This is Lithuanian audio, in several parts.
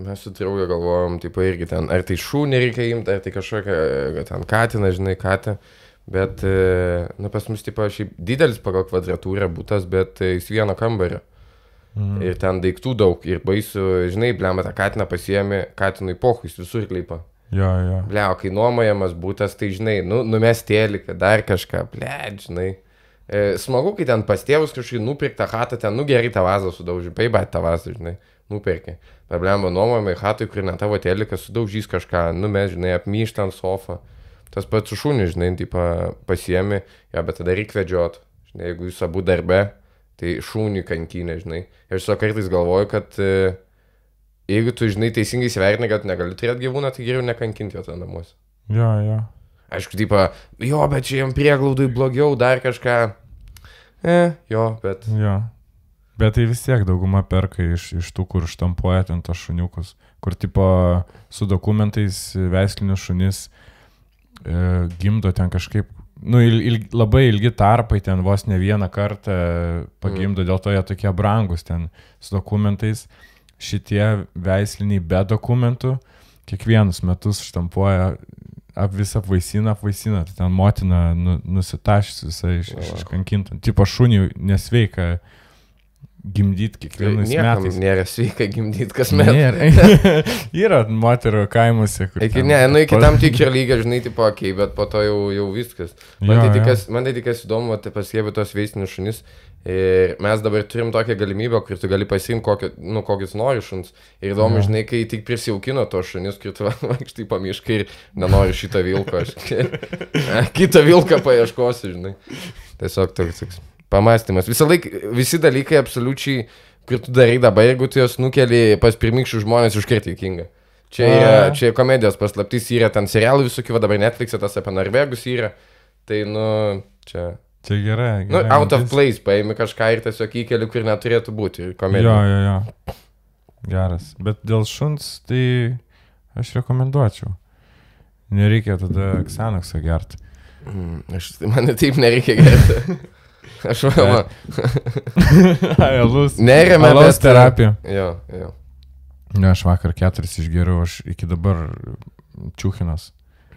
Mes su draugu galvojom, tipo, irgi ten, ar tai šūnį reikia imti, ar tai kažkokią, e, ten katiną, žinai, katę. Bet, e, nu, pas mus, tipo, šiaip didelis pagal kvadratūrą būtas, bet e, jis vieno kambario. Mhm. Ir ten daiktų daug. Ir baisu, žinai, blemba tą katiną pasiemi, katinui pohui, jis visur klypa. Jo, jo. Ble, o kai nuomojamas būtas, tai žinai, nu, numestėlį, dar kažką, ble, žinai. E, smagu, kai ten pas tėvus kažkaip nupirktą hatą, ten, nu gerai, tą vazą sudaužy, paibait tą vazą, žinai, nupirkė. Bet blemba nuomojamai hatui, kur ne tavo telikas, sudaužys kažką, numes, žinai, apmyšt ant sofą. Tas pats su šūniu, žinai, tipo, pasiemi, jo, bet tada reikia vedžiot. Žinai, jeigu jūs abu darbe, tai šūnių kankinė, žinai. Ir aš so kartais galvoju, kad e, jeigu tu, žinai, teisingai įsivertini, kad negali turėti gyvūną, tai geriau nekankinti jo ten namuose. Jo, jo. Aišku, tipo, jo, bet čia jam prieglaudai blogiau, dar kažką. E, jo, bet. Jo. Bet tai vis tiek dauguma perka iš, iš tų, kur štampuoja ten tos šuniukus, kur tipo su dokumentais veislinius šunis e, gimdo ten kažkaip, nu, il, il, labai ilgi tarpai ten vos ne vieną kartą pagimdo, dėl to jie tokie brangus ten su dokumentais. Šitie veisliniai be dokumentų kiekvienus metus štampuoja ap visą apvaisiną, apvaisiną, tai ten motina nu, nusitašys visai iš, iš, iškankinta. Tipo šunį nesveika gimdyti kiekvienais Niekam metais. nėra sveika gimdyti kasmet. Nėra. Yra moterų kaimuose, kur. Iki, ne, nu iki tam tikro lygio, žinai, tipo, okei, okay, bet po to jau, jau viskas. Man, Jo, tai, tik kas, man tai tik kas įdomu, tai pasiekė tos veisinius šunis. Ir mes dabar turim tokią galimybę, kur tu gali pasirinkti kokį, nu, kokius nori šuns. Ir įdomu, Jo. žinai, kai tik prisijaukino tos šunis, kur tu vaikštai pamiškai ir nenori šitą vilką. Aš kitą vilką paieškosiu, žinai. Tiesiog toks, toks pamastymas. Visą laiką, visi dalykai absoliučiai, kur tu darai dabar, jeigu tu juos nukeli pas pirmykščių žmonės, iškart juokinga. Čia, yra, čia komedijos paslaptys yra, ten serialų visokių, dabar Netflix'e tas apie Norvegus yra. Tai, nu, čia. Čia gerai. Nu, gerai out of place, paimi kažką ir tiesiog įkeli, kur neturėtų būti. Ir Jo, komedija. jo, jo. Geras. Bet dėl šuns, tai aš rekomenduočiau. Nereikia tada Xanaxą gerti. Mm, aš, man taip nereikia gerti. Aš manau. Alus. Neremia. Alaus bet- terapija. Jo, jo. Ne, aš vakar keturis išgeriau, aš iki dabar čiūkinas.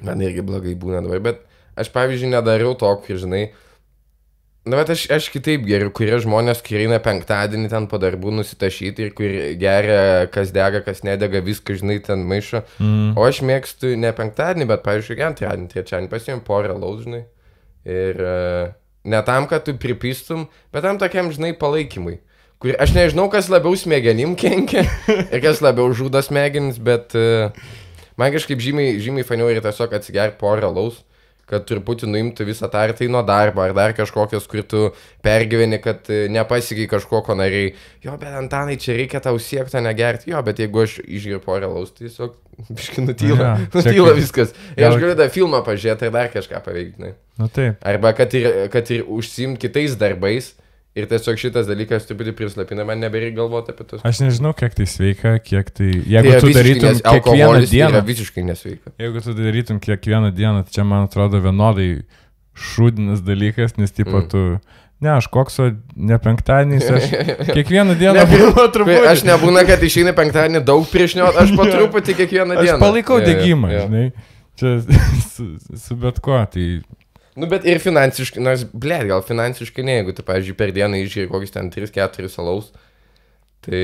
Man irgi blogai būna dabar, bet aš pavyzdžiui nedariau to, kur žinai. Na, bet aš, aš kitaip geriu, kurie žmonės, kurie eina penktadienį ten po darbų nusitašyti ir kur geria, kas dega, kas nedega, viską, žinai, ten maišo. Mm. O aš mėgstu ne penktadienį, bet, pavyzdžiui, antradienį, trečiadienį pasiėmė porą laus, žinai. Ir e, ne tam, kad tu pripistum, bet tam tokiam, žinai, palaikymui. Kur aš nežinau, kas labiau smegenim kenkia ir kas labiau žudo smegenis, bet e, man kažkaip žymiai, žymiai faniau yra tiesiog atsigerti porą laus, kad truputį nuimtų visą tą ar tai nuo darbo, ar dar kažkokios, kur tu pergyveni, kad e, nepasikai kažko, ko nariai. Jo, bet Antanai, čia reikia tau siekti, negerti. Jo, bet jeigu aš išgeriu porą laus, tai tiesiog biškai nutyla. Ja, čia nutyla kaip- viskas. Ir aš gal- galiu dar filmą pažiūrėti ir dar kažką paveikti. žinai. Nu taip. Arba kad ir, kad ir užsiimt kitais darbais. Ir tiesiog šitas dalykas truputį prislapina, man nebereikia galvoti apie tos. Aš nežinau, kiek tai sveika, kiek tai... Jeigu yra tu darytum kiekvieną alkoholis dieną... Visiškai nesveika. Jeigu tu darytum kiekvieną dieną, tai čia man atrodo vienodai šūdinas dalykas, nes tipo Mm. tu... Ne, aš kokso ne penktadieniais, aš kiekvieną dieną Ne, truputį. Aš nebūna, kad išeina penktadienį daug priešniot, aš po truputį kiekvieną Aš dieną. palaikau Jo, jo, degimą, žinai. Čia su, su bet kuo, tai... Nu, bet ir finansiškai, nors, ble, gal finansiškai ne, jeigu tu, pavyzdžiui, per dieną išžiūri kokius ten 3-4 salaus, tai,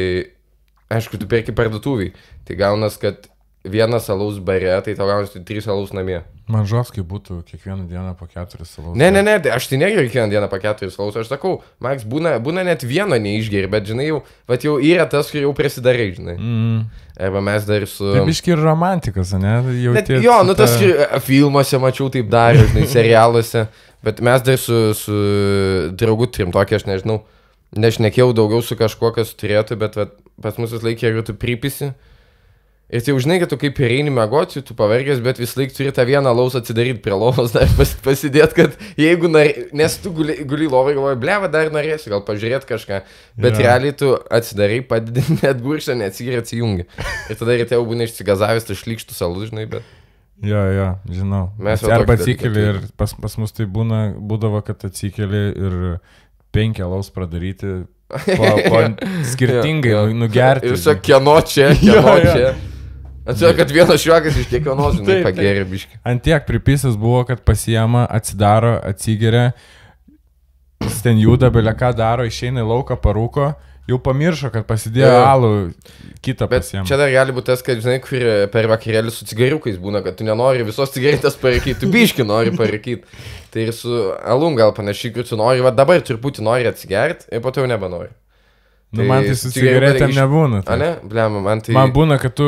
aišku, tu perki parduotuviai. Tai gaunas, kad vienas salaus bare, tai tau gaunas 3 salaus namie. Man žoskai būtų kiekvieną dieną po keturis salaus. Ne, ne, ne, tai aš tai negeriu kiekvieną dieną po 4 salaus, aš sakau, Max, būna, būna net vieno neišgeri, bet, žinai, jau, bet jau yra tas, kur jau prisidarai, žinai. Mm. Arba mes dar su... Tai biški ir romantikas, ne? Jau Net, jo, nu tas ta... filmuose mačiau taip darė, žinai, serialuose, bet mes dar su, su draugu turim tokį, aš nežinau, nešnekėjau daugiau su kažkuo, kas turėtų, bet vat, pas mus vis laik, jeigu tu pripisi. Ir tai jau žinai, kad tu kaip ir eini mėgoti, tu pavargęs, bet vis laik turi tą vieną laus atsidaryti prie lovos, dar pas, pasidėti, kad jeigu, nar... nes tu guli, guli lovai, galvoji, bleva, dar norėsi, gal pažiūrėti kažką, bet yeah. realiai tu atsidarai, padidini, net gurkštą, neatsigiri, atsijungi. Ir tada ryte jau būna išsigazavęs, tu šlikštų salų, žinai, bet... Jo, jo, žinau. Mes jau arba atsikeli ir pas, pas mus tai būna, būdavo, kad atsikeli ir penkia laus pradaryti po, po skirtingai jo. nu- nugerti. Ir su kieno čia, kieno čia. Atsiprašau, kad vienas juokas iš kiekvienos, žinai, Taip, taip. pagėrė biški. Ant tiek pripisas buvo, kad pasiema, atsidaro, atsigeria, ten juda, belia ką daro, išeina į lauką, parūko, jau pamiršo, kad pasidėjo Jo. alų, kitą Bet pasiema. čia dar gali būti tas, kad, žinai, kur per vakarėlį su cigariukais būna, kad tu nenori visos cigaretės parakyti, tu biški nori parakyti. Tai ir su alum gal panašiai, kur tu nori, va dabar truputį nori atsigerti ir po to jau nebenori. Nu, man tai su su cigaretėm iš- nebūna. A Tai. ne, blem, man tai... Man būna, kad tu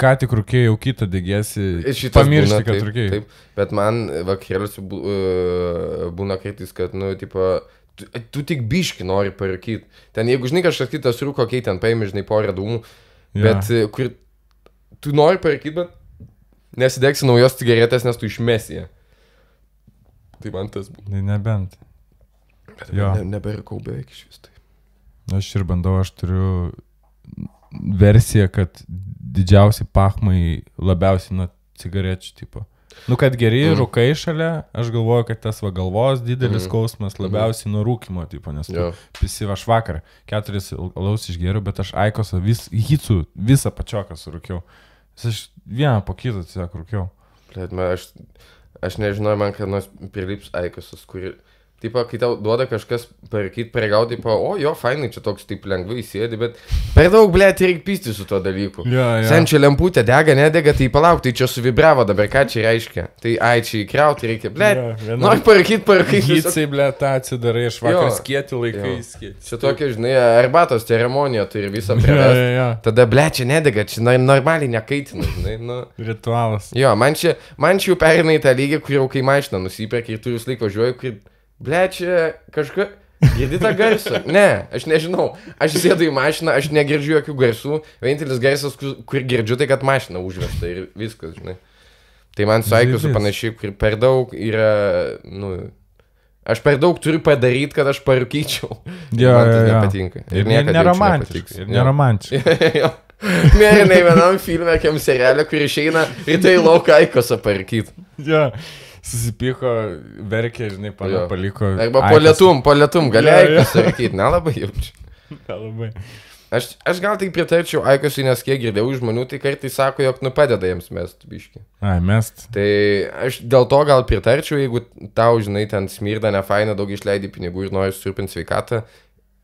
ką tik rūkėjai, jau kitą degėsi. Pamiršti, kad rūkėjai. Taip, bet man vakarėliuose bū, uh, būna kartais, kad, nu, tipo, tu, tu tik biški nori parūkyti. Ten, jeigu žinai kažkas kitas rūko, kai ten paimi, žinai, porą dūmų, bet uh, kur tu nori parūkyti, bet nesidegsi naujos cigaretės, nes tu išmesi ją. Tai man tas buvo. Tai nebent. Jo. Ne, neberikau beveik iš vis. Tai. Aš ir bandau, aš turiu versiją, kad didžiausi pachmai labiausiai nuo cigarečių tipo. Nu, kad geri Mm. mm. rūkai šalia, aš galvoju, kad tas va galvos didelis Mm. mm. skausmas labiausiai nuo rūkimo, tipo, nes Jo. visi aš vakar keturis alaus išgeriau, bet aš aikosą vis, hicu, visą pačioką surūkiau. Aš vieną po kito tiesiog rūkiau. Aš, aš nežinau, man kad nors prilips aikosas, kuri... Taip, kai tau duoda kažkas parkyti, paregauti, tipo, o jo, fainai, čia toks taip lengvai sėdi, bet per daug, ble, reikia pysti su tuo dalyku. Jo, jo. Senčia lemputė dega, nedega, tai palauk, tai čia suvibravo dabar, ką čia reiškia. Tai ai, čia įkrauti reikia, ble. Jo, viena- Nori parkyti, parkyti. Hicai, ble, tą atsidarai, aš vakar skėti laikai skėti. Čia tokia, žinai, arbatos ceremonija turi visą Jo, privesti. jo, jo. Tada, ble, čia nedega, čia normaliai nekaitina, žinai, nu. Ritualas. Jo, man čia, man čia jau perina į tą lygį, kur jau kai mašiną nusipirki ir tu vis laik važiuoji, kur, ble, čia kažką, girdi tą garsą. Ne, aš nežinau. Aš sėdu į mašiną, aš negirdžiu jokių garsų. Vienintelis garsas, kur, kur girdžiu, tai kad mašina užvesta ir viskas, žinai. Tai man su Aikiu su panašiai, kur per daug yra, nu, aš per daug turiu padaryti, kad aš parūkyčiau. Jo, man tas jo, jo. nepatinka. Ir, ir niekad jaučiu neromantiška. Ir Jo. neromantiška. Jo. Nėra nei vienam filme, kiam serialė, kur išeina rytai lauką aikosą parkyti. Ja. Susipyko, verkė, žinai, pana, Jo. paliko. Arba po lietum, po lietum, jo. aikosą parkyti, nelabai jaučiu. Labai. Aš, aš gal tik pritarčiau aikosui, nes kiek girdėjau žmonių, tai kartais sako, jog nu padeda jiems mest biški. Ai, mest. Tai aš dėl to gal pritarčiau, jeigu tau, žinai, ten smirda nefaina, daug išleidai pinigų ir nori surpinti sveikatą.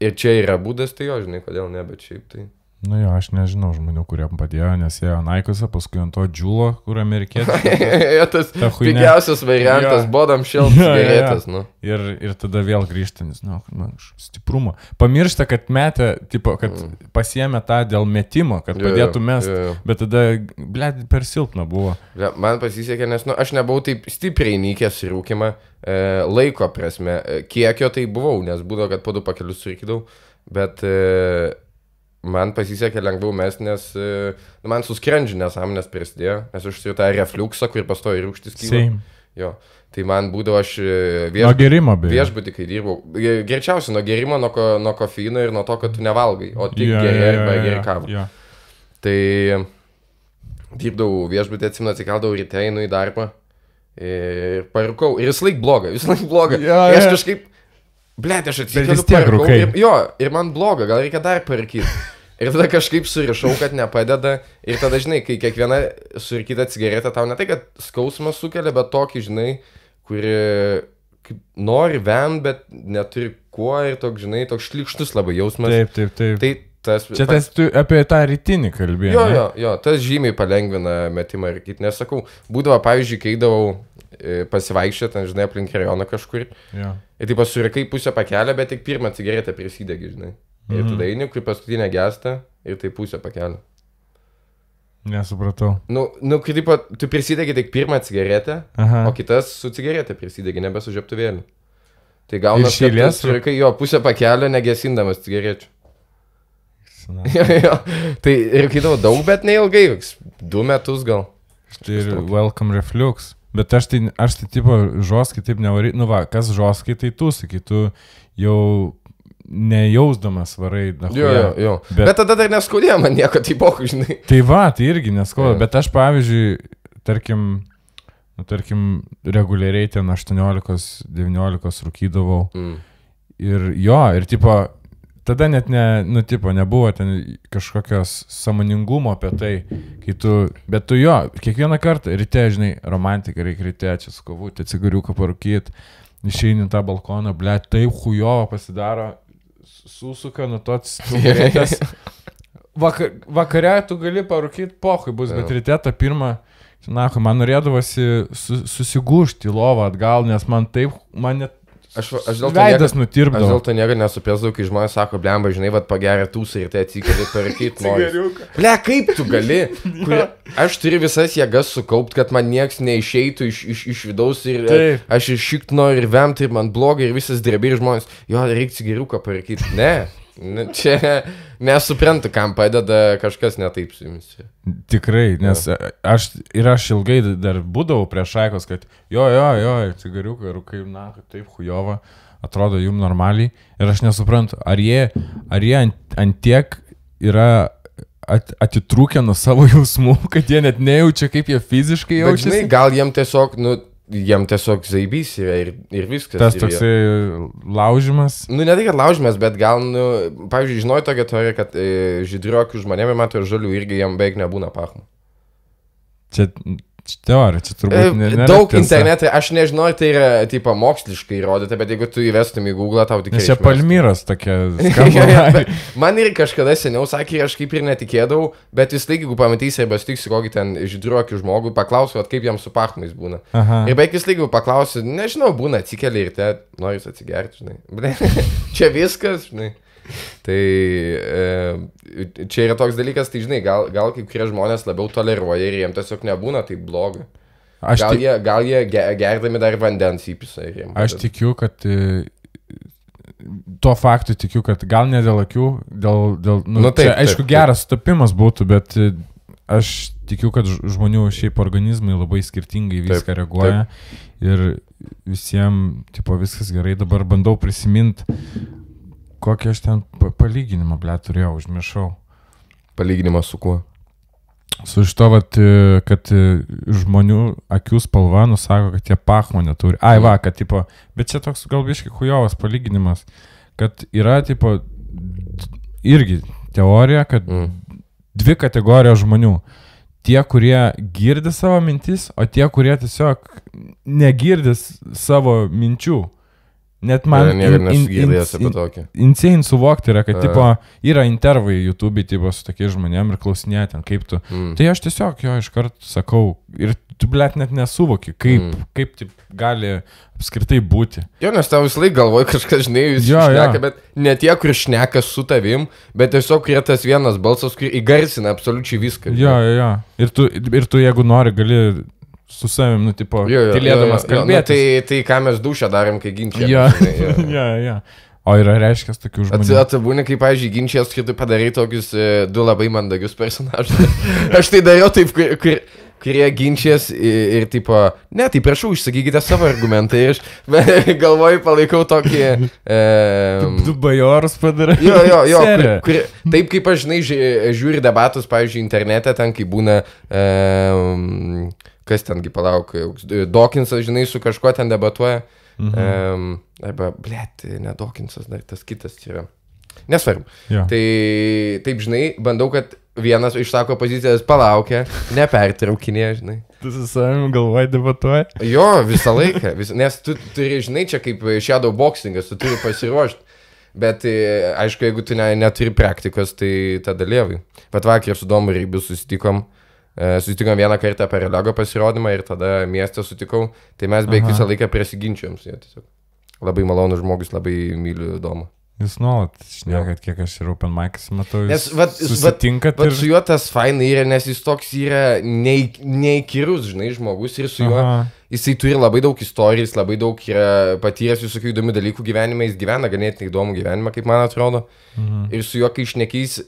Ir čia yra būdas, tai jo, žinai, kodėl ne, bet šiaip tai. Nu jo, aš nežinau žmonių, kuriem padėjo, nes jie Naikose, paskui ant to džiulo, kur amerikietis. jo, tas pigiausias variantas, bodam šiltas, gerėtas, nu. Ir, ir tada vėl grįžtinis, nu, man iš stiprumo. Pamiršta, kad metė, tipo, kad mm. pasiemė tą dėl metimo, kad jo, padėtų mes, bet tada, ble, per silpna buvo. Ja, man pasisekė, nes, nu, aš nebuvau taip stipriai nykęs į rūkimą, e, laiko prasme, e, kiekio tai buvau, nes būdavo, kad po du pakelius surikydavau, bet... E, man pasisekė lengviau mes, nes e, nu, man suskrendžiu nesąmonės prasidėjo, nes aš turiu tą refluksą, kur pastoja rūkštis kyla. Jo. Tai man būdavo aš e, Nuo vieš, gerimo, beje. viešbutį, kai dirbau. Ge- Greičiausiai nuo gerimo, nuo, ko, nuo kofeino ir nuo to, kad tu nevalgai, o tik yeah, geri arba jo, geri kavą. jo. Tai dirbdavau viešbutį, atsimenu, atsikeldavau ryte, einu į darbą ir parūkau. Ir vis laik bloga, vis laik bloga. Jo, Ir aš kažkaip, blėt, aš parūkau. rūkai. Ir, jo, ir man bloga, gal reikia dar parūkyti. Ir tada kažkaip surišau, kad nepadeda. Ir tada, žinai, kai kiekviena surkyta cigaretė tau ne tai, kad skausmą sukelia, bet tokį, žinai, kuri nori vem, bet neturi kuo ir toks, žinai, toks šlikštus labai jausmas. Taip, taip, taip. Tai tas... Čia tas tu apie tą rytinį kalbėjai. Jo, ne? jo, jo, tas žymiai palengvina metimą ir kit. Nesakau, būdavo, pavyzdžiui, kai eidavau pasivaikščioti, ten, žinai, aplink rajoną kažkur. Jo. Ir taip pasurikai pusę pakelio, bet tik pirmą cigaretę prisidegi, žinai. Ir Mhm. tada eini, kai paskutinę gestą ir tai pusę pakelio. Nesupratau. Nu, nu kai taip, tu prisidegi tik pirmą cigaretę, Aha. o kitas su cigaretė prisidegi, nebe su žiaptuvėliu. Tai gauna Iš eilės? Surikai jo pusę pakelio, negesindamas cigarečių. Jo, jo. Tai ir kydavo daug, bet neilgai, du metus gal. Tai ir welcome reflux. Bet aš tai, aš tai tipo žoskai taip nevarai, nu va, kas žoskai, tai tu sakai, tu jau nejausdamas varai. na Jo, jo, jo. Bet- Bet, tada dar neskaudėjo man nieko, tai boku, žinai. Tai va, tai irgi neskauda, Jo. bet aš pavyzdžiui, tarkim, nu, tarkim, reguliariai ten 18-19 rūkydavau. Mm. Ir jo, ir tipo, tada net ne, nu, tipo, nebuvo ten kažkokios samoningumo apie tai, kai tu, bet tu jo, kiekvieną kartą ryte, žinai, romantika reikia ryte čia skovūti, cigariuką parūkyti, išeini tą balkoną, ble, taip hujovo pasidaro, susuka nuo tos cigaretės. Vakar, vakare tu gali parūkyti, pohui bus, bet ryte tą pirmą, na, man norėdavosi su, susigūžti į lovą atgal, nes man taip, man net Aš, aš dėl to veidas niekad- Aš dėl to niekada nesupėsdavau, kai žmonės sako, blemba, žinai, vad pagerė tūsą ir tai atsikeli parkyti nori. Ble, kaip tu gali? Kur, aš turiu visas jėgas sukaupti, kad man nieks neišeitų iš, iš, iš vidaus ir e, Taip. aš iššykt noriu ir vemti ir man blogai ir visas drebi ir žmonės, jo, reikia cigariuką parkyti. Ne, ne, čia nesuprantu, kam padeda kažkas netaip su jumis. Tikrai, nes aš ir aš ilgai dar būdavau prie šaikos, kad jo, jo, jo, cigariukai, rūkai, na, taip hujova, atrodo jum normaliai. Ir aš nesuprantu, ar jie, ar jie ant, ant tiek yra at, atitrūkę nuo savo jausmų, kad jie net nejaučia, kaip jie fiziškai Bet, žinai, jaučiasi. gal jiem tiesiog, nu, jiem tiesiog zaibys yra ir, ir viskas. Tas ir toksai laužimas. Nu, ne tai, kad laužmės, bet gal, nu, pavyzdžiui, žinoj tokią teoriją, kad e, žydriuokių žmonėmis, man ir žalių irgi jam beveik nebūna pachmų. Čia teorija, čia E, turbūt ne, nėra daug tiesa. internetai, aš nežinau, tai yra, tipo, moksliškai įrodyta, bet jeigu tu įvestum į Google, tau tikrai... Nes čia. Palmyras tokia. Man ir kažkada seniau sakė, aš kaip ir netikėdavau, bet vis laik, jeigu pamatysi arba stiksi kokį ten žydriuokių žmogų, paklausiu, kaip jam su pachmais būna. Aha. Ir beveik vis jeigu paklausiu, nežinau, būna atsikeli ir te, nori atsigerti, žinai. Čia viskas, žinai. Tai e, čia yra toks dalykas, tai žinai, gal, gal kai kurie žmonės labiau toleruoja ir jiems tiesiog nebūna taip blogai. Aš, Gal tik, jie, gal jie ge- gerdami dar vandens įpisa ir jiems. aš tikiu, kad e, tuo faktu tikiu, kad gal ne dėl akių, dėl, dėl nu, Nu, taip, taip, čia, aišku, taip, taip. geras sutapimas būtų, bet e, aš tikiu, kad žmonių šiaip organizmai labai skirtingai Taip, viską reaguoja ir visiems, tipo, viskas gerai, dabar bandau prisiminti, kokį aš ten pa- palyginimą, ble, turėjau, užmiršau. Palyginimas su kuo? Su iš to, vat, e, kad e, žmonių akių spalva nusako, kad jie pachmo neturi. Ai, va, kad, tipo, bet čia toks gal biškai hujovas palyginimas, kad yra, tipo, irgi teorija, kad Mm. dvi kategorijos žmonių. Tie, kurie girdi savo mintis, o tie, kurie tiesiog negirdi s- savo minčių. Net man... In- in- nesugirdėjęs apie tokį. insane suvokti yra, kad, Aha. tipo, yra intervai YouTube, tipo, su tokiais žmonėm ir klausinėti, ten, kaip tu. Mm. Tai aš tiesiog jo iškart sakau ir tu, blėt, net nesuvoki, kaip, Mm. kaip taip gali apskritai būti. Jo, nes tau visą laiką galvoji kažkas, žinai, jūs Jo, jo. šneka, bet ne tie, kur šneka su tavim, bet tiesiog yra tas vienas balsas, kur įgarsina absoliučiai viską. Jo, jo, jo. Ir tu, ir tu jeigu nori, gali su savim, nu, tipo, Jo, jo, tylėdamas jo. Nu, kalbėti. tai, tai ką mes dušę darėm, kai ginčiam. Jo, jo, jo. O yra reiškia tokių žmonių. Atsibūni, kai, pavyzdžiui, ginčijas, kai tu padarai tokius e, du labai mandagius personažus. Aš tai dariau taip, kur, kur, kurie ginčijas ir, ir tipo, ne, tai prašau, išsakykite savo argumentą. Ir aš galvoju, palaikau tokį... E, Tu bajorus padarai. Jo, jo, jo. Kur, kur, taip kaip aš, žinai, ži- žiūri debatus, pavyzdžiui, internete, ten kai būna, um, kas tengi palauk, Dokinsas, žinai, su kažkuo ten debatuoja. Mhm. Um, arba, blėt, ne Dokinsas, dar tas kitas yra. Nesvarbu. Jo. Tai taip, žinai, bandau, kad vienas išsako pozicijas palaukia, nepertraukinė, žinai. Tu su savimi galvoji debatuoji. Jo, visą laiką, vis, nes tu turi, žinai, čia kaip shadow boxingas, tu turi pasiruošti. Bet e, aišku, jeigu tu ne, neturi praktikos, tai tada lievai. Bet vakar su Domu Rybiu susitikom. e, Susitikom vieną kartą per Relego pasirodymą ir tada miestą sutikau. Tai mes beveik visą laiką prasiginčiam su juo. Labai malonus žmogus, labai myliu Domą. Jūs nuolat šnekat, kiek aš ir Open Mic'as matau. Nes, vat- susitinkat Bet ir... su juo tas fainai yra, nes jis toks yra neį- neįkyrus, žinai, žmogus ir su juo Aha. Jisai turi labai daug istorijų, jis labai daug yra patyręs visokių įdomių dalykų gyvenime, jis gyvena ganėtinai įdomų gyvenimą, kaip man atrodo. Mhm. Ir su juo, kai išnekys,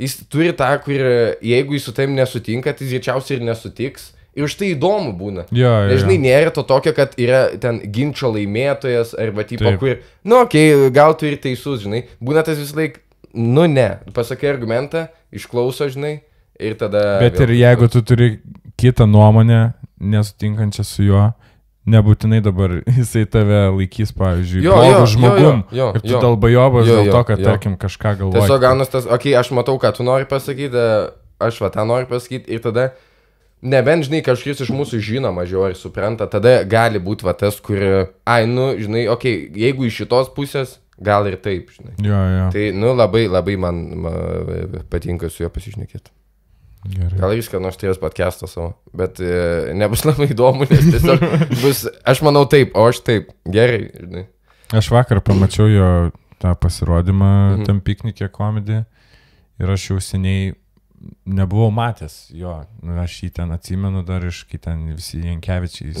jis turi tą, kur jeigu jis su tavim nesutinka, tai jis greičiausiai ir nesutiks. Ir už tai įdomu būna. Jo, jo, jo. nėra to tokio, kad yra ten ginčio laimėtojas arba tipo, Taip. kur, nu, okei, okay, gal tu ir teisus, žinai. Būna tas vis laik, nu ne, pasakai argumentą, išklauso, žinai, ir tada... Bet ir jeigu tu turi kitą nuomonę, nesutinkančią su juo, nebūtinai dabar jisai tave laikys, pavyzdžiui, Jo, jo, blogų jo, žmogum. jo, jo, ir tu jo. dalbajobas Jo, dėl to, kad, jo. tarkim, kažką galvoji. Tiesiog gaunas tas, okei, okay, aš matau, ką tu nori pasakyti, aš va tą noriu pasakyti ir tada, nebent, žinai, kažkas iš mūsų žino mažiau ar supranta, tada gali būti va tas, kur, ai, nu, žinai, okei, okay, jeigu iš šitos pusės, gal ir taip, žinai. Jo, jo. Tai, nu, labai, labai man ma, patinka su juo pasišnekėti. Gerai. Gal jis ką nors turės podcastą savo, bet e, nebus labai įdomu, nes tiesiog bus, aš manau taip, o aš taip, gerai, žinai. Aš vakar pamačiau jo tą pasirodymą Mhm. mhm. tam piknikė komedį ir aš jau seniai nebuvau matęs jo, nu, aš jį ten atsimenu dar iš, kai ten visi Jankievičiai.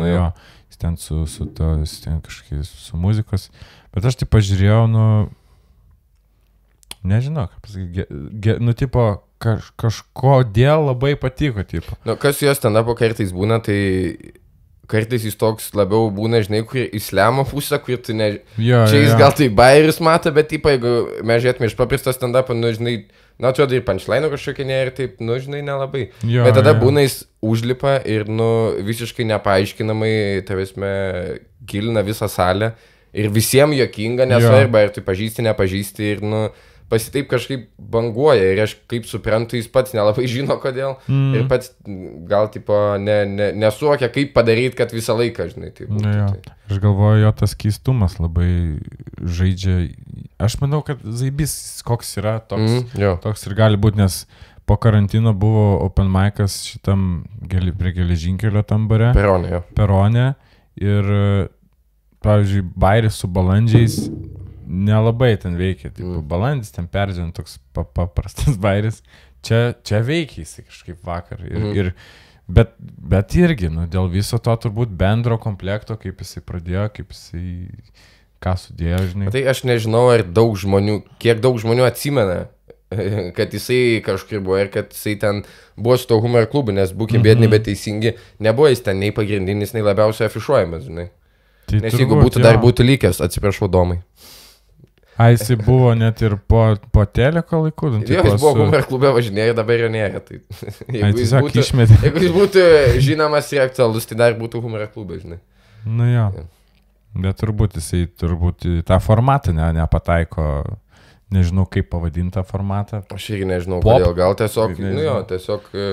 Nu, jo. jo. Jis ten su, su, to, jis ten kažkaip su muzikos. Bet aš tai pažiūrėjau, nu, nežinau, kaip pasakyti, ge, ge, nu, tipo, kaž, kažkodėl labai patiko, tipo. Nu, kas jos ten apo kartais būna, tai kartais jis toks labiau būna, žinai, kur įslemo pusę, kur tu ne... Jo, Čia jis jo. gal tai bairis mato, bet, taip, jeigu mes žiūrėtume iš paprasto stand-up, nu, žinai, na, atrodo ir punchline kažkokia ne ir taip, nu, žinai, nelabai. Jo, Bet tada jo. būna jis užlipa ir, nu, visiškai nepaaiškinamai, tavęsme, gilina visą salę ir visiems jokinga, nesvarbu, ar tu pažįsti, nepažįsti ir, nu, pasitaip kažkaip banguoja ir aš kaip suprantu, jis pats nelabai žino kodėl Mm. ir pats gal, tipo, ne, ne, nesuokia, kaip padaryti, kad visą laiką, žinai, tai būtų. Jo. tai. Aš galvoju, jo tas keistumas labai žaidžia. Aš manau, kad Zaibys koks yra, toks, mm. Jo. toks ir gali būti, nes po karantino buvo open mic'as šitam geli, prie geležinkelio tam bare, Peronė, peronė. Ir, pavyzdžiui, bairis su balandžiais nelabai ten veikia. Taip, Mm. mm. Balandis ten peržinant toks pa, paprastas bairis. Čia, čia veikia jisai kažkaip vakar. Ir, mm. ir, bet, bet irgi, nu, dėl viso to turbūt bendro komplekto, kaip jisai pradėjo, kaip jisai ką sudėjo, žinai. Tai aš nežinau, ar daug žmonių, kiek daug žmonių atsimena, kad jisai kažkur buvo ir kad jisai ten buvo su to humor klubu, nes būkim Mhm. bėdini, bet teisingi, nebuvo jis ten nei pagrindinis, nei labiausiai afišuojamas, žinai. Tai Nes jeigu turbūt, būtų dar jo. būtų likęs, atsiprašau, domai. A, jisai buvo net ir po, po teleko laikų. nu, Jo, tipo jis buvo humor klube važinėję, dabar jo nėra. Tai, Ai, jeigu, jis būtų, išmetė. jeigu jis būtų žinomas ir aktualus, tai dar būtų humor klube, žinai. Nu jo. Jo. Bet turbūt jisai turbūt tą formatą ne, nepataiko. Nežinau, kaip pavadinti tą formatą. Aš irgi nežinau, Pop? kodėl, gal tiesiog, Nežinau. nu jo, tiesiog, e,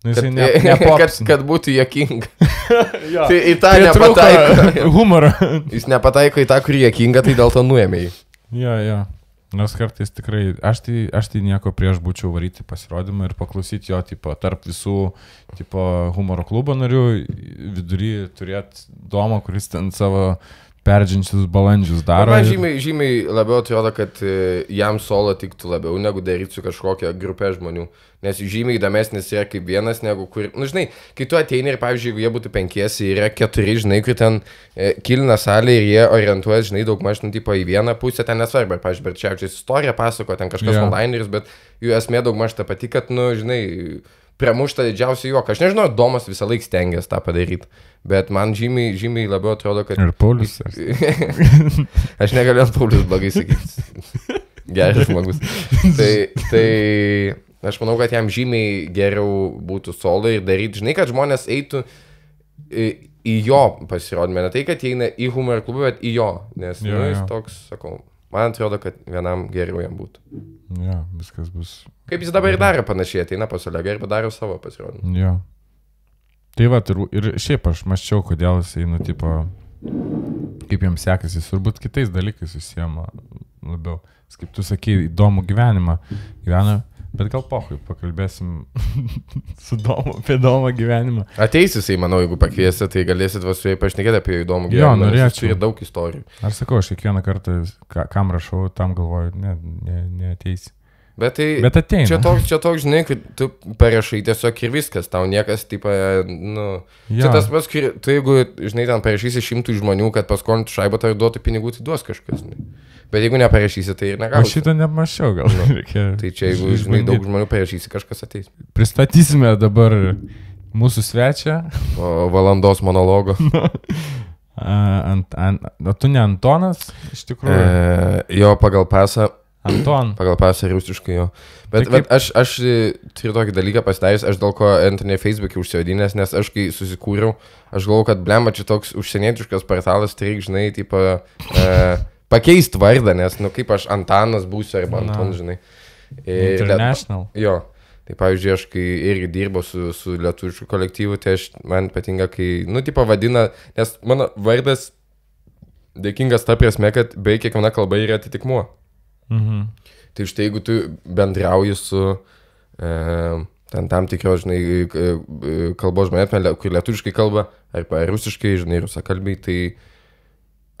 Nu, kad, ne, ne kad, kad būtų jokinga. jo. Tai į tą nepataiko. nepataiko. Humorą. Jis nepataiko į tą, kurį jokinga, tai dėl to nuėmė jį. Jo, jo. Nors kartais tikrai, aš tai, aš tai nieko prieš būčiau varyti pasirodymą ir paklausyti jo, tipo, tarp visų, tipo, humoro klubo narių, vidury turėti domą, kuris ten savo perdžinčius balandžius daro. Man žymiai, žymiai labiau atrodo, kad e, jam solo tiktų labiau negu daryti su kažkokia grupė žmonių. Nes žymiai įdomesnis yra kaip vienas, negu kur... Na, nu, žinai, kai tu ateini ir, pavyzdžiui, jeigu jie būtų penkiesi, yra keturi, žinai, kur ten e, kilina salė ir jie orientuoja, žinai, daug maž, nu, tipo, į vieną pusę, ten nesvarbu, ar, pavyzdžiui, Berčiaučiais istoriją pasako, ten kažkas yeah. onlineris, bet jų esmė daug maž ta pati, kad, nu, žinai, pramušta didžiausia juoka. Aš nežinau, Domas visą laiką stengiasi tą padaryti, bet man žymiai, žymiai labiau atrodo, kad... Ir Paulius. Aš negaliu Paulius blogai sakyti. Geras žmogus. Tai, tai aš manau, kad jam žymiai geriau būtų solo ir daryti, žinai, kad žmonės eitų į, jo pasirodymą. Ne tai, kad jie eina į humor klubą, bet į jo. Nes jo, nu, jis jo. toks, sakau, man atrodo, kad vienam geriau jam būtų. Jo, viskas bus. Kaip jis dabar ir daro panašiai, ateina pas Olegą ir padaro savo pasirodymą. Jo. Tai va, ir, ir šiaip aš maščiau, kodėl jisai, nu, tipo, kaip jam sekasi, jis turbūt kitais dalykais susiema labiau. Jis, Kaip tu sakai, įdomų gyvenimą gyvena, bet gal pohui, pakalbėsim su domu apie įdomų gyvenimą. Ateis jisai, manau, jeigu pakviesi, tai galėsit vas su juo pašnekėti apie įdomų Jo, gyvenimą. jis norėčiau. Turi daug istorijų. Aš sakau, aš kiekvieną kartą, ka, kam rašau, tam galvoju, ne, ne, neateisi. Bet tai... Bet ateina. Čia toks, čia toks, žinai, kad tu parašai tiesiog ir viskas, tau niekas, taip, nu... Ja. Čia Jo. tas pats, tu jeigu, žinai, ten parašysi šimtų žmonių, kad paskolintų šaibą, tai duotų pinigų, tai duos kažkas. Žinai. Bet jeigu neparašysi, tai ir Aš negausi. šito nemačiau, gal reikia. Tai čia, jeigu, žinai, daug žmonių parašysi, kažkas ateis. Pristatysime dabar mūsų svečią. O valandos monologo. A, ant, ant, o tu ne Antonas, iš tikrųjų. E, jo pagal pasą Anton. Pagal pasą rusiškai jo. Bet, Tai bet aš, aš e, turiu tokį dalyką pasidaręs, aš dėl ko Anthony Facebook'e užsivadinęs, nes aš kai susikūriau, aš galvojau, kad blemba čia toks užsienietiškas portalas, tai reikia, žinai, tipo, e, pakeisti vardą, nes, nu, kaip aš Antanas būsiu arba. Anton, žinai. Ir- International. Jo. Tai pavyzdžiui, aš kai irgi dirbau su, su lietuvišku kolektyvu, tai aš, man patinka, kai, nu, tipo vadina, nes mano vardas dėkingas ta prasme, kad beveik kiekviena kalba yra atitikmuo. Mhm. Tai štai jeigu tu bendrauji su e, ten tam tikros, žinai, k- e, kalbos žmonėmis, kur lietuviškai kalba, arba rusiškai, žinai, rusakalbiai, tai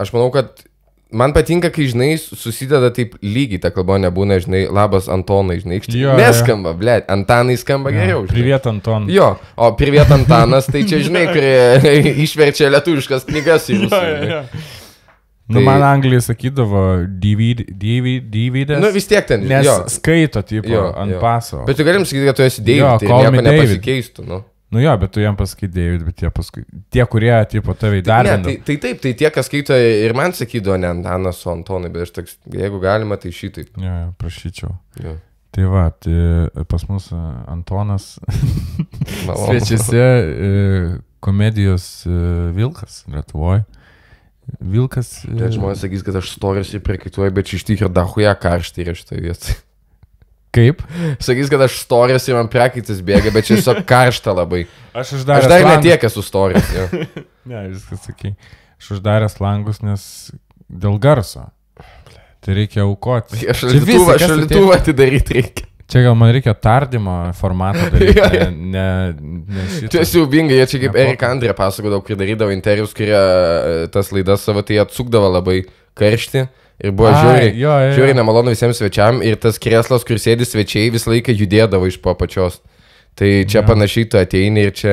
aš manau, kad man patinka, kai, žinai, susideda taip lygiai ta kalba, nebūna, žinai, labas Antonai, žinai, iš tikrųjų. Neskamba, ble, Antanai skamba geriau. žinai. Priviet Anton. Jo, o priviet Antanas, tai čia, žinai, kurie išverčia lietuviškas knygas į rusų. žinai. Nu, Tai- man Anglija sakydavo DVD, DVD, DVD. Nu, vis tiek ten, Nes jo. skaito, tipo, Jo, ant jo. paso. Bet tu galim sakyti, kad tu esi David, Jo, tai nieko nepasikeistų, nu. Nu jo, bet tu jam pasakai David, bet tie paskui. Tie, kurie, tipo, tavai Ne, darbina. tai, tai taip, tai tie, kas skaito ir man sakydavo, ne Antanas, o Antonai, bet aš toks, jeigu galima, tai šitaip. Jo, jo, prašyčiau. Jo. Tai va, tai pas mus e, Antonas svečiuose e, komedijos e, Vilkas Lietuvoje. Vilkas. e, Bet žmonės sakys, kad aš storius ir prikaituoju, bet iš tikrųjų dahuja karštai yra šitoje vietoje. Kaip? Sakys, kad aš storius ir man prakaitis bėga, bet čia tiesiog karšta labai. Aš Aš uždaręs dar langus. netiek esu storius. jo. Ne, viskas sakai. Aš uždaręs langus, nes dėl garso. Tai reikia aukoti. Aš kas šalituvą atidaryti reikia. Čia gal man reikia tardymo formatą daryti. Ne, ne, ne. Čia siaubingai, jie čia kaip Erik Andrė pasakodavo, kai darydavo intervius, kurie e, tas laidas savo, tai atsukdavo labai karšti ir buvo Ai, žiūri. jo, jo, jo. Žiūri nemalonu visiems svečiam ir tas kreslas, kur sėdi svečiai, visą laiką judėdavo iš po apačios. Tai čia Jo. panašiai tu ateini ir čia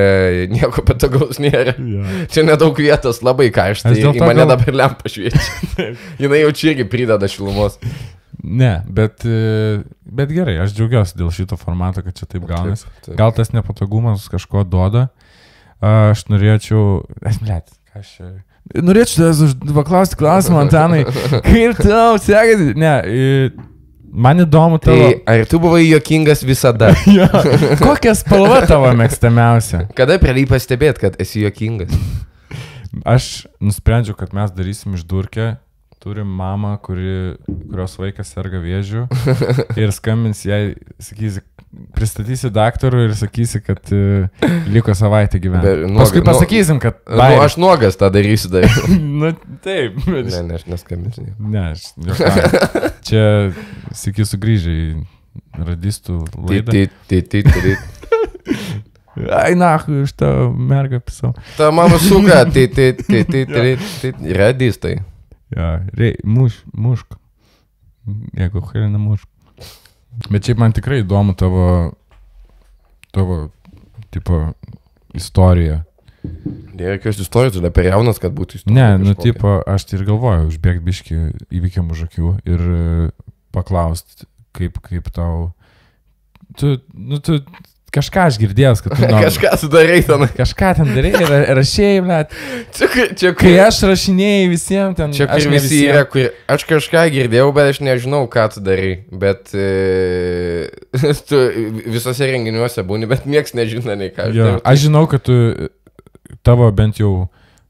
nieko patogaus nėra. Jo. Čia nedaug vietos, labai karšta. Ir į mane gal- dabar lempa šviečia. Jinai jau čia irgi prideda šilumos. Ne, bet, e, bet gerai, aš džiaugiuosi dėl šito formato, kad čia taip gaunasi. Gal tas nepatogumas kažko duoda. Aš norėčiau... Ką aš čia... Norėčiau tavęs už- paklausti klausimą, Antanai. Kaip tau sekasi? Ne, man įdomu Tai tavo... ar tu buvai juokingas visada? Jo. Kokia spalva tavo mėgstamiausia? Kada pradėjai pastebėti, kad esi juokingas? Aš nusprendžiau, kad mes darysim išdurkę. Turim mamą, kuri, kurios vaikas serga vėžiu. Ir skambins jai, sakysi, pristatysi daktarui ir sakysi, kad uh, liko savaitę gyventi. Paskui nu- pasakysim, kad... Nu, aš nuogas tą darysiu dar. nu, taip, bet... ne, ne, aš neskambinsiu. Ne, aš juokauju. Čia, sakysiu, sugrįžai į radistų laidą. Ai, na, iš tą mergą pisau. Ta mama suka, tai, tai, tai, tai, tai, tai, radistai. Ja, rei, muš, mušk. Jeigu helina mušk. Bet šiaip man tikrai įdomu tavo, tavo, tipo, istorija. Nėra jokios istorijos, tu per jaunas, kad būtų istorija. Ne, nu, kažkokia. tipo, aš tai ir galvoju, užbėgti biški įvykiam už akių ir paklausti, kaip, kaip tau... Tu, nu, tu kažką aš girdėjęs, kad tu... nori- Kažką sudarai ten. Kažką ten darai ir rašėjai, bet Čia, kai- čia, kai kai, aš rašinėjai visiems ten... čia aš ne visi yra, kur aš kažką girdėjau, bet aš nežinau, ką tu darai. Bet e, tu visose renginiuose būni, bet niekas nežino nei ką. Jo, darau. aš žinau, kad tu, tavo bent jau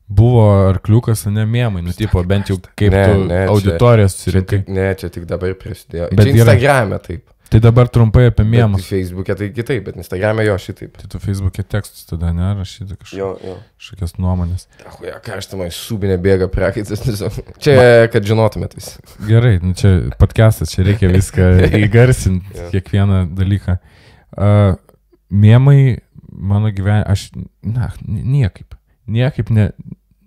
buvo arkliukas, ne mėmai, nu, tipo, bent jau kaip Ne, tu ne, Čia susirinkai. ne, čia tik dabar prasidėjo. Bet Instagram'e taip. Tai dabar trumpai apie mėmus. Facebook'e tai kitaip, bet Instagram'e jo šitaip. Tai tu Facebook'e tekstus tada nerašyti kažkokias, Jo, jo. kažkokias nuomonės. Ahuja, karštamai subinė bėga prakaitas. tiesiog. Čia, kad žinotumėt visi. Gerai, nu, čia podcastas, čia reikia viską įgarsinti, Jo. kiekvieną dalyką. Uh, mėmai mano gyvenime, aš, na, niekaip, niekaip ne,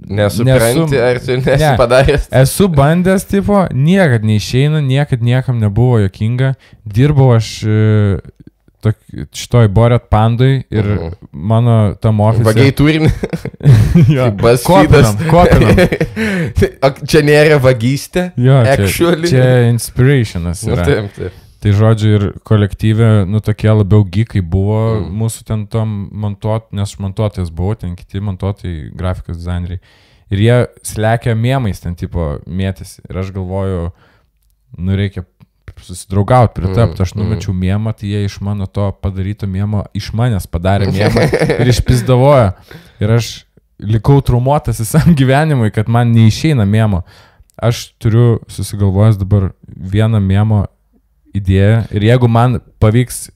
Nesupranti, Nesu- ar tu nesi Ne. padaręs. Esu bandęs, tipo, niekad neišeina, niekad niekam nebuvo jokinga. Dirbau aš e, tok, šitoj Boret pandai ir Mhm. mano tam Vagiai ofise. turinį. jo, Baskydas. kopinam, kopinam. Čia nėra vagystė. Jo, čia, Actually. čia inspirationas Nu, yra. taip, taip. Tai žodžiu, ir kolektyvė, nu tokie labiau gykai buvo Mm. mm. mūsų ten tom montuot, nes aš montuotojas buvau, ten kiti montuotojai, grafikos dizaineriai. Ir jie slekia mėmais ten tipo mėtėsi. Ir aš galvoju, nu reikia susidraugauti, pritapti. Mm, Aš numečiau mėmą, tai jie iš mano to padaryto mėmo iš manęs padarė mėmą ir išpizdavojo. Ir aš likau traumuotas visam gyvenimui, kad man neišeina mėmo. Aš turiu susigalvojęs dabar vieną mėmo idėją ir jeigu man pavyks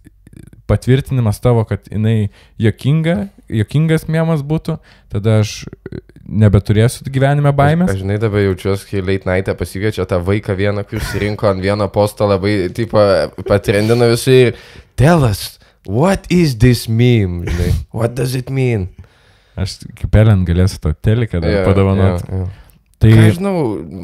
patvirtinimas tavo, kad jinai jokinga, jokingas mėmas būtų, tada aš nebeturėsiu gyvenime baimės. Aš žinai, dabar jaučiuosi, kai late night pasikviečia tą vaiką vieną, kuris rinko ant vieno posto labai, tipo, patrendino visų ir tell us, what is this meme, žinai, what does it mean? Aš kaip Elen galėsiu to teliką Jo, padovanoti. jo, jo. Tai, Ką žinau,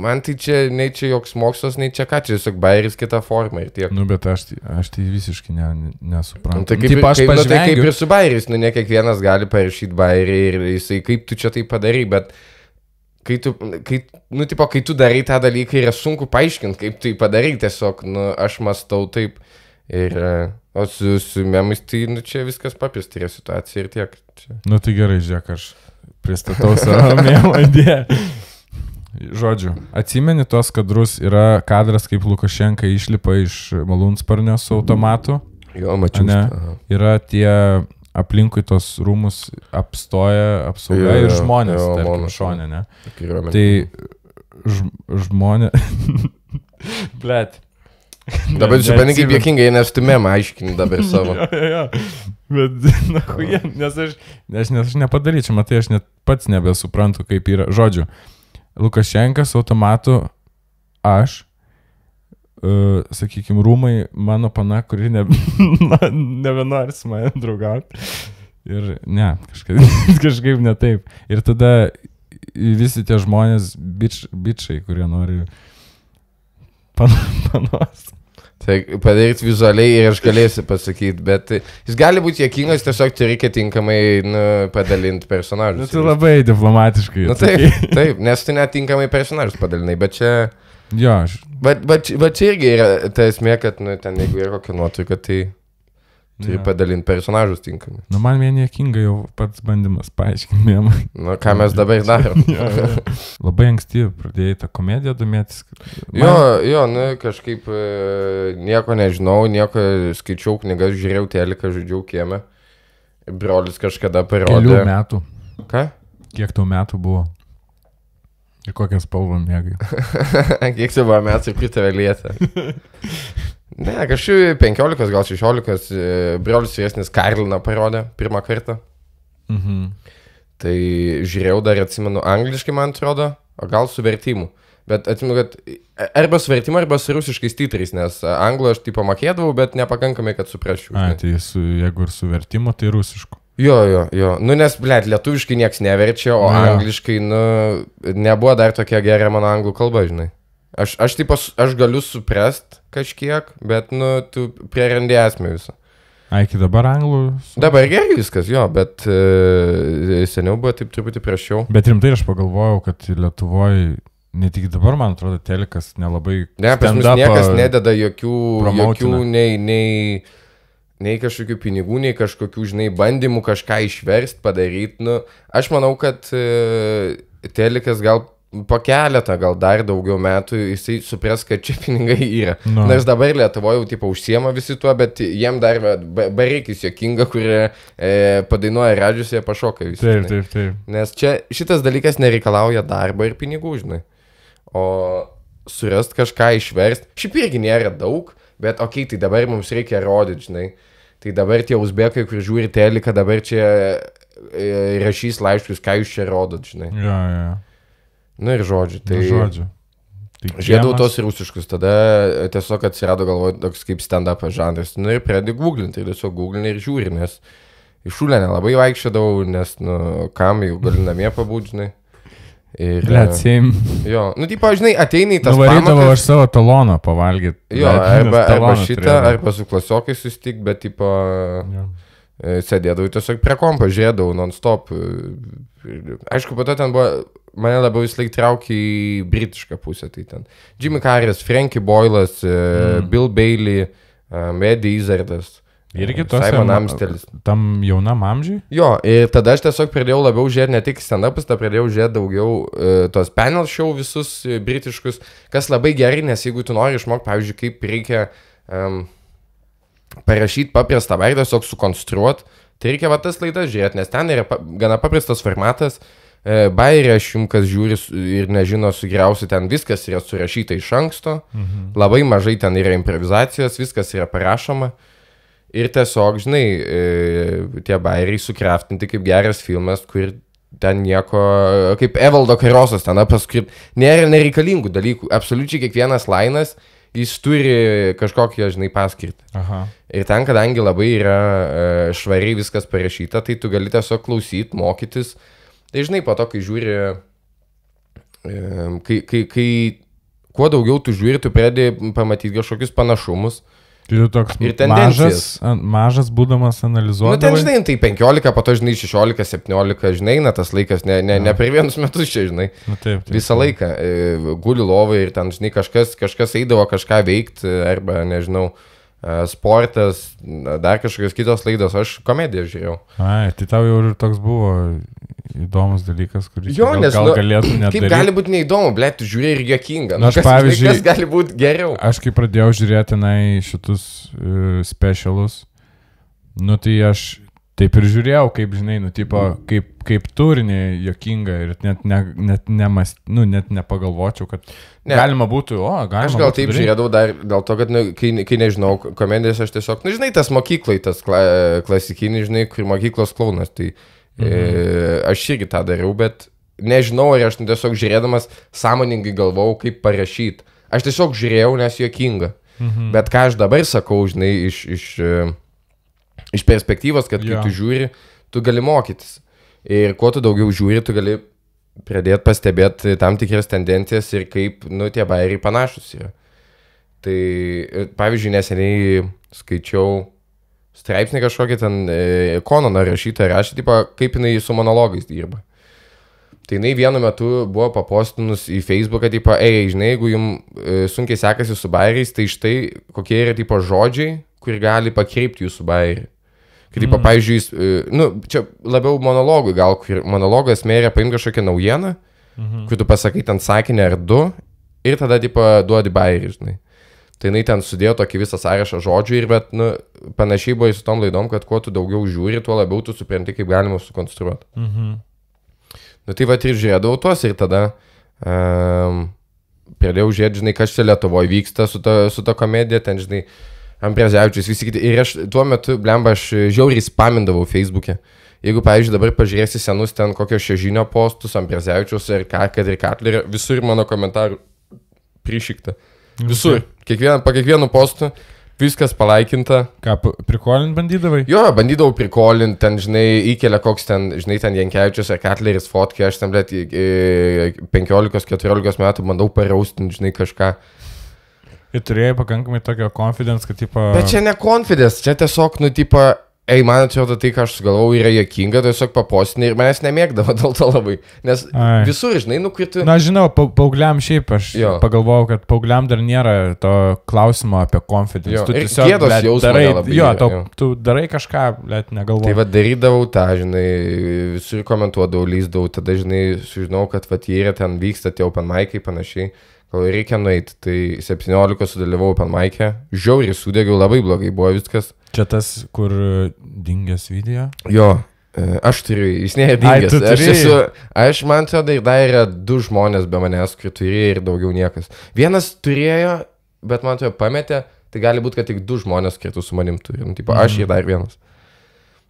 man tai čia, nei čia joks mokslas, nei čia ką, čia tiesiog bairis kita forma ir tiek. nu, bet aš, tai- aš tai visiškai ne, ne- nesuprantu. Nu, tai Nu, kaip, tipo, aš kaip, nu, tai kaip pažvengiu. ir su bairis, nu ne kiekvienas gali parašyti bairį ir jisai kaip tu čia tai padarai, bet kai tu, kai, nu, tipo, kai tu darai tą dalyką yra sunku paaiškinti, kaip tai padarai, tiesiog, nu, aš mastau taip ir, o su, su memais, tai, nu, čia viskas papistyrė situacija ir tiek. Čia. Nu tai gerai, žiūrėk, aš pristatau savo mėmo idėją. Žodžiu, atsimeni tuos kadrus, yra kadras, kaip Lukašenka išlipa iš malūnsparnio su automatu, Jo, mačiau. Ne. Yra tie aplinkui tos rūmus apstoja apsauga Jo, ir žmonės, jo, tarkim, monas, šonė, ne? Tai ž, žmonės... Blet. Dabar supranti, kaip jokingai, nes tu memą aiškini dabar savo. Jo, jo, jo. Bet, na, huije, nes aš, nes, nes aš nepadaryčiau, matai, aš net pats nebesuprantu, kaip yra. Žodžiu, Lukašenkas automatu, aš, uh, sakykime, rūmai, mano pana, kuri ne, nebenori su manim draugauti. Ir ne, kažkaip, kažkaip ne taip. Ir tada visi tie žmonės, bič, bičiai, kurie nori pan, panos. Tai padaryti vizualiai ir aš galėsiu pasakyti, bet jis gali būti jokingas, tiesiog tai reikia tinkamai nu, padalinti Nu, personažus. tai labai diplomatiškai. Na atsakei. taip, taip, nes tu netinkamai personažus padalinai, bet čia, Jo, aš. bet, bet, bet čia irgi yra ta esmė, kad nu, ten jeigu yra kokia nuotrauka, tai turi Jo. padalinti personažus tinkamai. Nu, man vien niekinga jau pats bandymas paaiškinti mėmą. Nu, ką mes dabar darom. Labai anksti pradėjai tą komediją domėtis. Jo, jo, nu kažkaip e, nieko nežinau, nieko skaičiau knygas, žiūrėjau teliką, žaidžiau kiemę. Brolis kažkada parodė. metų. Ką? Kiek tau metų buvo? Ir kokią spalvą mėgai? Kiek čia buvo metų ir kaip tave lietė? Ne, kažkaip 15, gal 16, e, brolis vyresnis Karliną parodė pirmą kartą. Mhm. Tai žiūrėjau dar atsimenu angliškai, man atrodo, o gal su vertimu. Bet atsimenu, kad arba su vertimu, arba su rusiškais titrais, nes anglų aš tipo mokėdavau, bet nepakankamai, kad suprasčiau. A, tai su, jeigu ir su vertimu, tai rusišku. Jo, jo, jo. Nu, nes, blėt, lietuviškai niekas neverčia, o jo. angliškai, nu, nebuvo dar tokia gera mano anglų kalba, žinai. Aš, aš taip, aš galiu suprast kažkiek, bet, nu, tu prierendi esmę visą. A, iki dabar anglų. su- Dabar gerai viskas, jo, bet e, seniau buvo taip truputį prašiau. Bet rimtai aš pagalvojau, kad Lietuvoje, ne tik dabar, man atrodo, telikas nelabai... Ne, pas mus niekas nededa jokių, jokių nei, nei, nei kažkokių pinigų, nei kažkokių, žinai, bandymų kažką išversti, padaryti. Nu, aš manau, kad e, telikas gal po keletą, gal dar daugiau metų jisai supras, kad čia pinigai yra. Nu. Nors dabar Lietuvoje jau tipo užsiema visi tuo, bet jiem dar va, ba- bareikis jokinga, kurie e, padainuoja radžius, jie pašoka visi. Taip, taip, taip. Nes čia šitas dalykas nereikalauja darbo ir pinigų, žinai. O surast kažką išversti, šiaip irgi nėra daug, bet okei, okay, tai dabar mums reikia rodyti, žinai. Tai dabar tie uzbekai, kur žiūri teliką, dabar čia e, rašys laiškus, ką jūs čia rodot, žinai. Jo, jo. Na ir žodžiu, Tai tai... žodžiu. Tai Žiedau tos rusiškus, tada tiesiog atsirado galvoje toks kaip stand-up žanras. Nu ir pradėjau googlinti, tai tiesiog googlini ir žiūri, nes iš šūlę nelabai vaikščiodavau, nes, nu, kam jau gali namie pabūdžinai. Ir... Blet, seim. Jo, nu, tipo, žinai, ateina į tas Nuvarydavau pamokas. aš savo taloną pavalgyti. Jo, arba, arba šitą, arba su klasiokai sustik, bet, tipo, Ja. e, sėdėdavau tiesiog prie kompo, žiūrėdavau non-stop. e, Aišku, po to ten buvo, mane labiau vis laik traukė į britišką pusę. Tai ten Jimmy Carrey'as, Frankie Boylas, mm. Bill Bailey, um, Eddie Izzardas. Irgi tos Simon Amstelis. Tam jaunam amžiui? Jo, ir tada aš tiesiog pradėjau labiau žiūrėti ne tik stand-upus, tada pradėjau žiūrėti daugiau uh, tos panel show visus uh, britiškus, kas labai gerai, nes jeigu tu nori išmokti, pavyzdžiui, kaip reikia um, parašyti paprastą vaizdą, tiesiog sukonstruoti, tai reikia va tas laidas žiūrėti, nes ten yra pa, gana paprastas formatas. E, Bairė, aš jums kas žiūri ir nežino, sugriausi, ten viskas yra surašyta iš anksto, mhm. labai mažai ten yra improvizacijos, viskas yra parašoma. Ir tiesiog, žinai, e, tie bairiai sukraftinti kaip geras filmas, kur ten nieko, kaip Evaldo Karosas ten paskui, nėra nereikalingų dalykų. Absoliučiai kiekvienas lainas, jis turi kažkokią, žinai, paskirtį. Aha. Ir ten, kadangi labai yra e, švariai viskas parašyta, tai tu gali tiesiog klausyti, mokytis. Tai žinai, po to, kai žiūri, kai, kai, kai kuo daugiau tu žiūri, tu pradedi pamatyti kažkokius panašumus. Tai tu toks Ir mažas, mažas būdamas Nu, ten, žinai, tai 15, po to, žinai, 16, 17, žinai, na, tas laikas, ne, ne, ne per vienus metus čia, žinai. Nu, taip, taip. Visą laiką e, guli lovai ir ten, žinai, kažkas, kažkas eidavo kažką veikti, arba, nežinau, sportas, na, dar kažkokios kitos laidos, aš komediją žiūrėjau. Ai, tai tau jau ir toks buvo įdomus dalykas, kurį Jo, gal, nes, gal nu, galėtum net Kaip gali būti neįdomu, blėt, tu žiūri ir jokinga. Nu, aš, kas, pavyzdžiui- Kas gali būti geriau? Aš kai pradėjau žiūrėti tenai šitus uh, specialus, nu tai aš taip ir žiūrėjau, kaip žinai, nu tipo, kaip, kaip turinį jokinga ir net, ne, net, nemas, nu, net nepagalvočiau, kad Ne. galima būtų, o, galima Aš gal taip daryt. žiūrėdavau dar dėl to, kad, nu, kai, kai nežinau komedijas, aš tiesiog, na, žinai, tas mokyklai, tas kla, klasikinis, žinai, kur mokyklos klaunas, tai mhm. e, aš irgi tą dariau, bet nežinau, ar aš nu, tiesiog žiūrėdamas sąmoningai galvojau, kaip parašyti. Aš tiesiog žiūrėjau, nes juokinga. Mhm. Bet ką aš dabar sakau, žinai, iš, iš, iš perspektyvos, kad kai Jo. tu žiūri, tu gali mokytis. Ir kuo tu daugiau žiūri, tu gali pradėti pastebėti tam tikras tendencijas ir kaip, nu, tie bairiai panašus yra. Tai, e, pavyzdžiui, neseniai skaičiau straipsnį kažkokį ten e, Kononą rašytą rašė, tipo, kaip jinai su monologais dirba. Tai jinai vienu metu buvo papostinus į Facebooką, tipo, ei, žinai, jeigu jums e, sunkiai sekasi su bairiais, tai štai kokie yra, tipo, žodžiai, kur gali pakreipti jūsų bairį. Kaip, Mm. pavyzdžiui, jis, e, nu, čia labiau monologui, gal, monologas mėrė paimti kažkokią naujieną, Mhm. kur tu pasakai ten sakinį ar du ir tada, tipo, duodi bairį, žinai. Tai jinai ten sudėjo tokį visą sąrašą žodžių ir, bet, nu, panašiai buvo su tom laidom, kad kuo tu daugiau žiūri, tuo labiau tu supranti, kaip galima sukonstruoti. Mhm. Nu tai va ir žiūrėdavau tuos ir tada um, pradėjau žiūrėti, žinai, kas čia Lietuvoje vyksta su ta, su ta komedija, ten, žinai, Ampreziavičius, visi kiti. Ir aš tuo metu, blemba, aš žiauriai spamindavau Facebook'e. Jeigu, pavyzdžiui, dabar pažiūrėsi senus ten kokio šežinio postus, Ampreziavičius ir ką, kad ir Katlerio, visur mano komentarų prišikta. Visur. Kiekvien, po kiekvienu postu viskas palaikinta. Ką, prikolint bandydavai? Jo, bandydavau prikolinti, ten, žinai, įkelia koks ten, žinai, ten Jankievičius ar Katleris fotkė, aš ten, blėt, 15-14 metų bandau paraustinti, žinai, kažką. Ir turėjai pakankamai tokio confidence, kad tipo... Bet čia ne confidence, čia tiesiog, nu, tipo, ei, man atrodo, tai, ką aš sugalvojau, yra jokinga, tiesiog papostinė ir manęs nemėgdavo dėl to labai. Nes Ai. visur, žinai, nu, kai tu... Na, žinau, pa paaugliam šiaip aš Jo. pagalvojau, kad paaugliam dar nėra to klausimo apie confidence. Jo, Tu ir tiesiog gėdos jausmo darai, nelabai jo, tau, jo. tu darai kažką, bet Tai negalvoji. va darydavau tą, žinai, visur komentuodavau, lyzdavau, tada, žinai, sužinau, kad va jie yra ten vyksta tie open mic'ai panašiai, gal reikia nueiti, tai 17 sudalyvau open mic'e, žiauriai sudegiau, labai blogai buvo viskas. Čia tas, kur e, dingęs video. Jo, e, aš turiu, jis nėra Ai, dingęs. tu Aš esu, aš man atrodo, dar yra du žmonės be manęs, kurie turėjo ir daugiau niekas. Vienas turėjo, bet man atrodo pametė, tai gali būti, kad tik du žmonės kartu su manim turi. Nu, tipo, aš Mhm. ir dar vienas.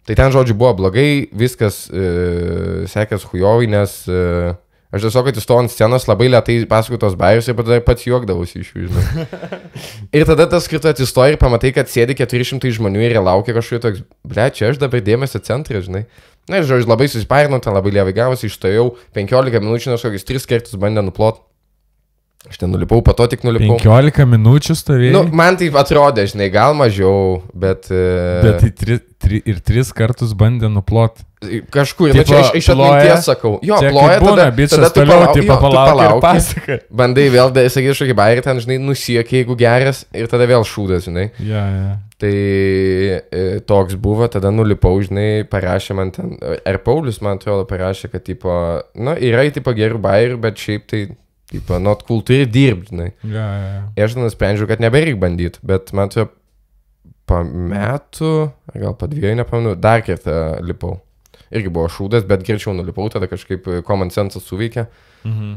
Tai ten žodžiu buvo blogai, viskas e, sekės hujovai, nes e, aš tiesiog atsistojau ant scenos labai lietai pasakotos bairius ir tada pats juokdavausi iš jų, žinai. ir tada tas skirtu atsistoji ir pamatai, kad sėdi 400 žmonių ir laukia kažkokio toks, ble, čia aš dabar dėmesio centre, žinai. Na ir žodžiu, labai susiparinau, ten labai lievai gavosi, išstojau, 15 minučių, nes kokius 3 kartus bandė nuplot. Aš ten nulipau, po to tik nulipau. 15 minučių stovėjai. Nu, man tai atrodė, žinai, gal mažiau, bet... e, Bet tai tri, tri, ir tris kartus bandė nuplot. Kažkur, nu, Tipo, čia iš, iš atminties sakau. Jo, Čia ploja, būna, tada, bičias tada tu toliau, palau- tipo, palauk ir palauki, pasaka. Bandai vėl, sakyti, kažkokį bairį ten, žinai, nusiekė, jeigu geras, ir tada vėl šūdas, žinai. Ja, ja. Tai e, toks buvo, tada nulipau, žinai, parašė man ten, ar Paulius, man atrodo, parašė, kad, tipo, na, yra, tipo, gerų bairių, bet šiaip tai, tipo, not cool, turi dirbti, žinai. Ja, ja, ja. Ir aš nusprendžiau, kad nebereik bandyti, bet man atrodo, po metų, gal po dviejų, nepamenu, dar kartą lipau. Irgi buvo šūdas, bet greičiau nulipau, tada kažkaip common sense suveikė. Mhm.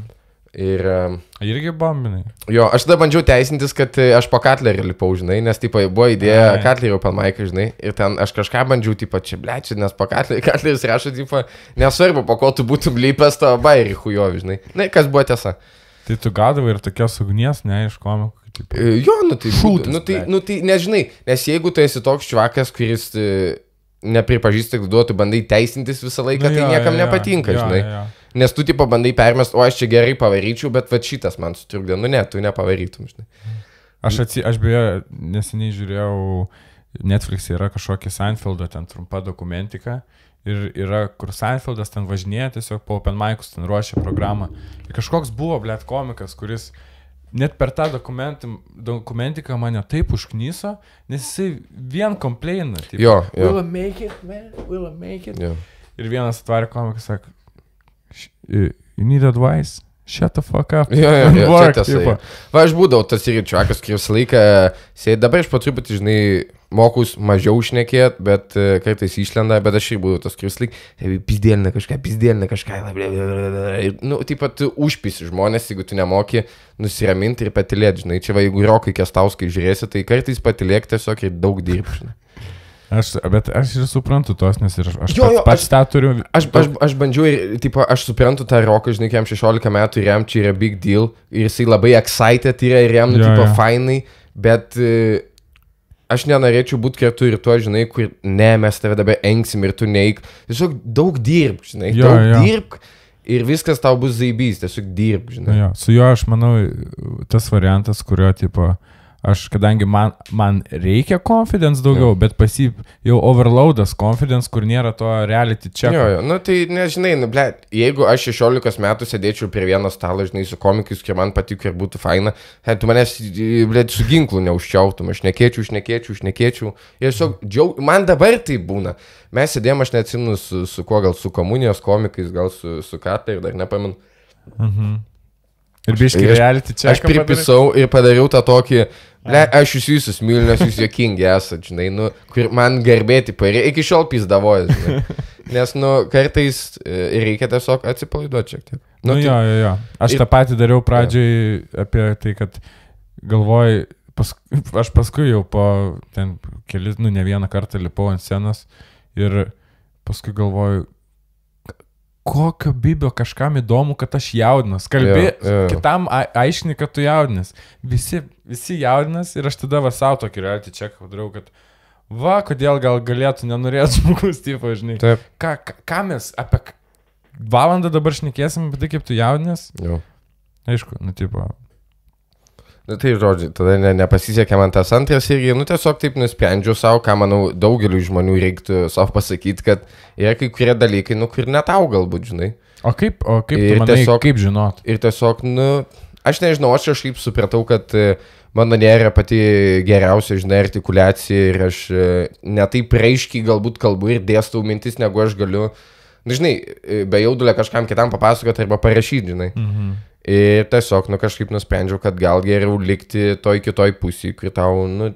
Ir um, Irgi bombinai. jo, aš tada bandžiau teisintis, kad e, aš po Katlerį lipau, žinai, nes, tipo, buvo idėja. Katlerio pan Maiką, žinai, ir ten aš kažką bandžiau, tipo, čia blečiu, nes po Katlerį, Katleris rašo, tipo, nesvarbu, po ko tu būtum lypęs to bairį hujovi, žinai. Na, kas buvo tiesa. Tai tu gaudavai ir tokios ugnies, ne, iš komikų. Tipo. E, Jo, nu tai, Šūdas, nu tai, nu tai, nežinai, nes jeigu tu esi toks čvakas, kuris e, nepripažįsta, kad duotų bandai teisintis visą laiką, Nu tai jo, niekam jo, nepatinka, jo, žinai. jo. Nes tu tipo bandai permest, o aš čia gerai pavaryčiau, bet va šitas man sutrukdė, nu ne, tu nepavarytum, žinai. Aš, atsi, aš beje neseniai žiūrėjau, Netflix yra kažkokia Seinfeldo ten trumpa dokumentika. Ir yra, kur Seinfeldas ten važinėja tiesiog po Open Mic'us, ten ruošia programą. Ir kažkoks buvo, blėt, komikas, kuris net per tą dokumentiką mane taip užknyso, nes jisai vien komplaina. Taip, Jo, jo. Will I make it, man? Will I make it? Jo. Ir vienas atvarė komikas, sako, "Sh- you need advice? Shut the fuck up. Jo, jo, jo, čia work," tiesa, tipo. jo. Va, aš būdavau tas irgi čvakas, kuris visą laiką sėdi, dabar aš po truputį, žinai, mokus mažiau šnekėt, bet e, kartais išlenda, bet aš ir buvau tas, kuris laik, pizdėlina kažką, pizdėlina kažką. Ir, nu, taip pat užpisi žmonės, jeigu tu nemoki nusiraminti ir patilėti, žinai, čia va, jeigu rokai kestauskai žiūrėsi, tai kartais patilėk tiesiog ir daug dirbti, žinai. Aš, bet aš ir suprantu tos, nes ir aš Jo, pats, jo, pats aš- tą turiu. Aš, aš, aš bandžiau ir, tipo, aš suprantu tą roką, žinai, jam 16 metų ir jam čia yra big deal ir jisai labai excited yra ir jam, nu, Jo, tipo, jo. fainai, bet e, aš nenorėčiau būti kartu ir tuo, žinai, kur ne, mes tave dabar enksim ir tu neik. Tiesiog daug dirbk, žinai, Jo, daug jo. dirbk ir viskas tau bus zaibys, tiesiog dirbk, žinai. jo, su juo aš manau, tas variantas, kurio tipo, aš, kadangi man, man reikia confidence daugiau, Jo. bet pasi jau overloadas confidence, kur nėra to reality check. Jo, jo, nu tai nežinai, nu, ble, jeigu aš 16 metų sėdėčiau prie vieno stalo, žinai, su komikais, kurie man patiko ir būtų faina, he, tu manęs, ble, su ginklu neužčiautum, aš nekėčiau, šnekėčiau, šnekėčiau. Ir tiesiog, džiaug, man dabar tai būna. Mes sėdėjom, aš neatsimenu su, su kuo, gal su komunijos komikais, gal su, su Katler, dar nepamenu. Mhm. Ir biškai reality check. Aš pripisau ir padariau tą tokį, ble, aš jūs visus myliu, jūs jokingi esate, žinai, nu, kur man garbėti pareikia, iki šiol pizdavojas, žinai. Nes, nu, kartais e, reikia tiesiog atsipalaiduoti šiek tiek. Nu, tai- jo, jo, jo. Aš ir- tą patį dariau pradžiai apie tai, kad galvoju, pas, aš paskui jau po ten kelis, nu ne vieną kartą lipau ant scenos ir paskui galvoju, kokio bibio kažkam įdomu, kad aš jaudinas. Kalbė, Jo, jo. kitam aiškini, kad tu jaudinas. Visi, visi jaudinas ir aš tada va savo tokį reality check padariau, kad va, kodėl gal galėtų nenorėti žmogus, tipo, žinai. Taip. Ką, ką, mes apie valandą dabar šnekėsim apie tai, kaip tu jaudinės? Jo. Aišku, nu, tipo. Nu, tai žodžiu, tada ne, nepasisekė man tas antras irgi, nu tiesiog taip nusprendžiau savo, ką manau daugeliu žmonių reiktų savo pasakyti, kad yra kai kurie dalykai, nu kur net tau galbūt, žinai. O kaip, o kaip Ir manai, tiesiog- kaip žinot? Ir tiesiog, nu, aš nežinau, aš kažkaip supratau, kad e, mano nėra pati geriausia, žinai, artikulacija ir aš e, netaip reiškiai galbūt kalbu ir dėstau mintis, negu aš galiu, nu, žinai, e, be jaudulio kažkam kitam papasakoti arba parašyti, žinai. Mhm. Ir tiesiog, nu, kažkaip nusprendžiau, kad gal geriau likti toj kitoj pusėje, kur tau, nu,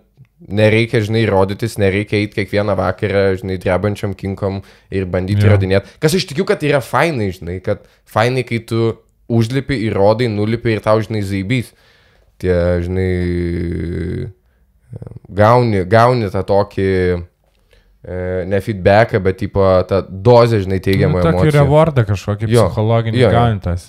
nereikia, žinai, rodytis, nereikia eiti kiekvieną vakarą, žinai, drebančiam kinkom ir bandyti Jo. įrodinėti. Kas aš tikiu, kad yra fainai, žinai, kad fainai, kai tu užlipi, įrodai, nulipi ir tau, žinai, zaibys. Tie, žinai, gauni, gauni tą tokį, e, ne feedbacką, bet, tipo, tą dozę, žinai, teigiamą Nu, tokį rewardą kažkokį Jo, psichologinį jo, jo. gauni tas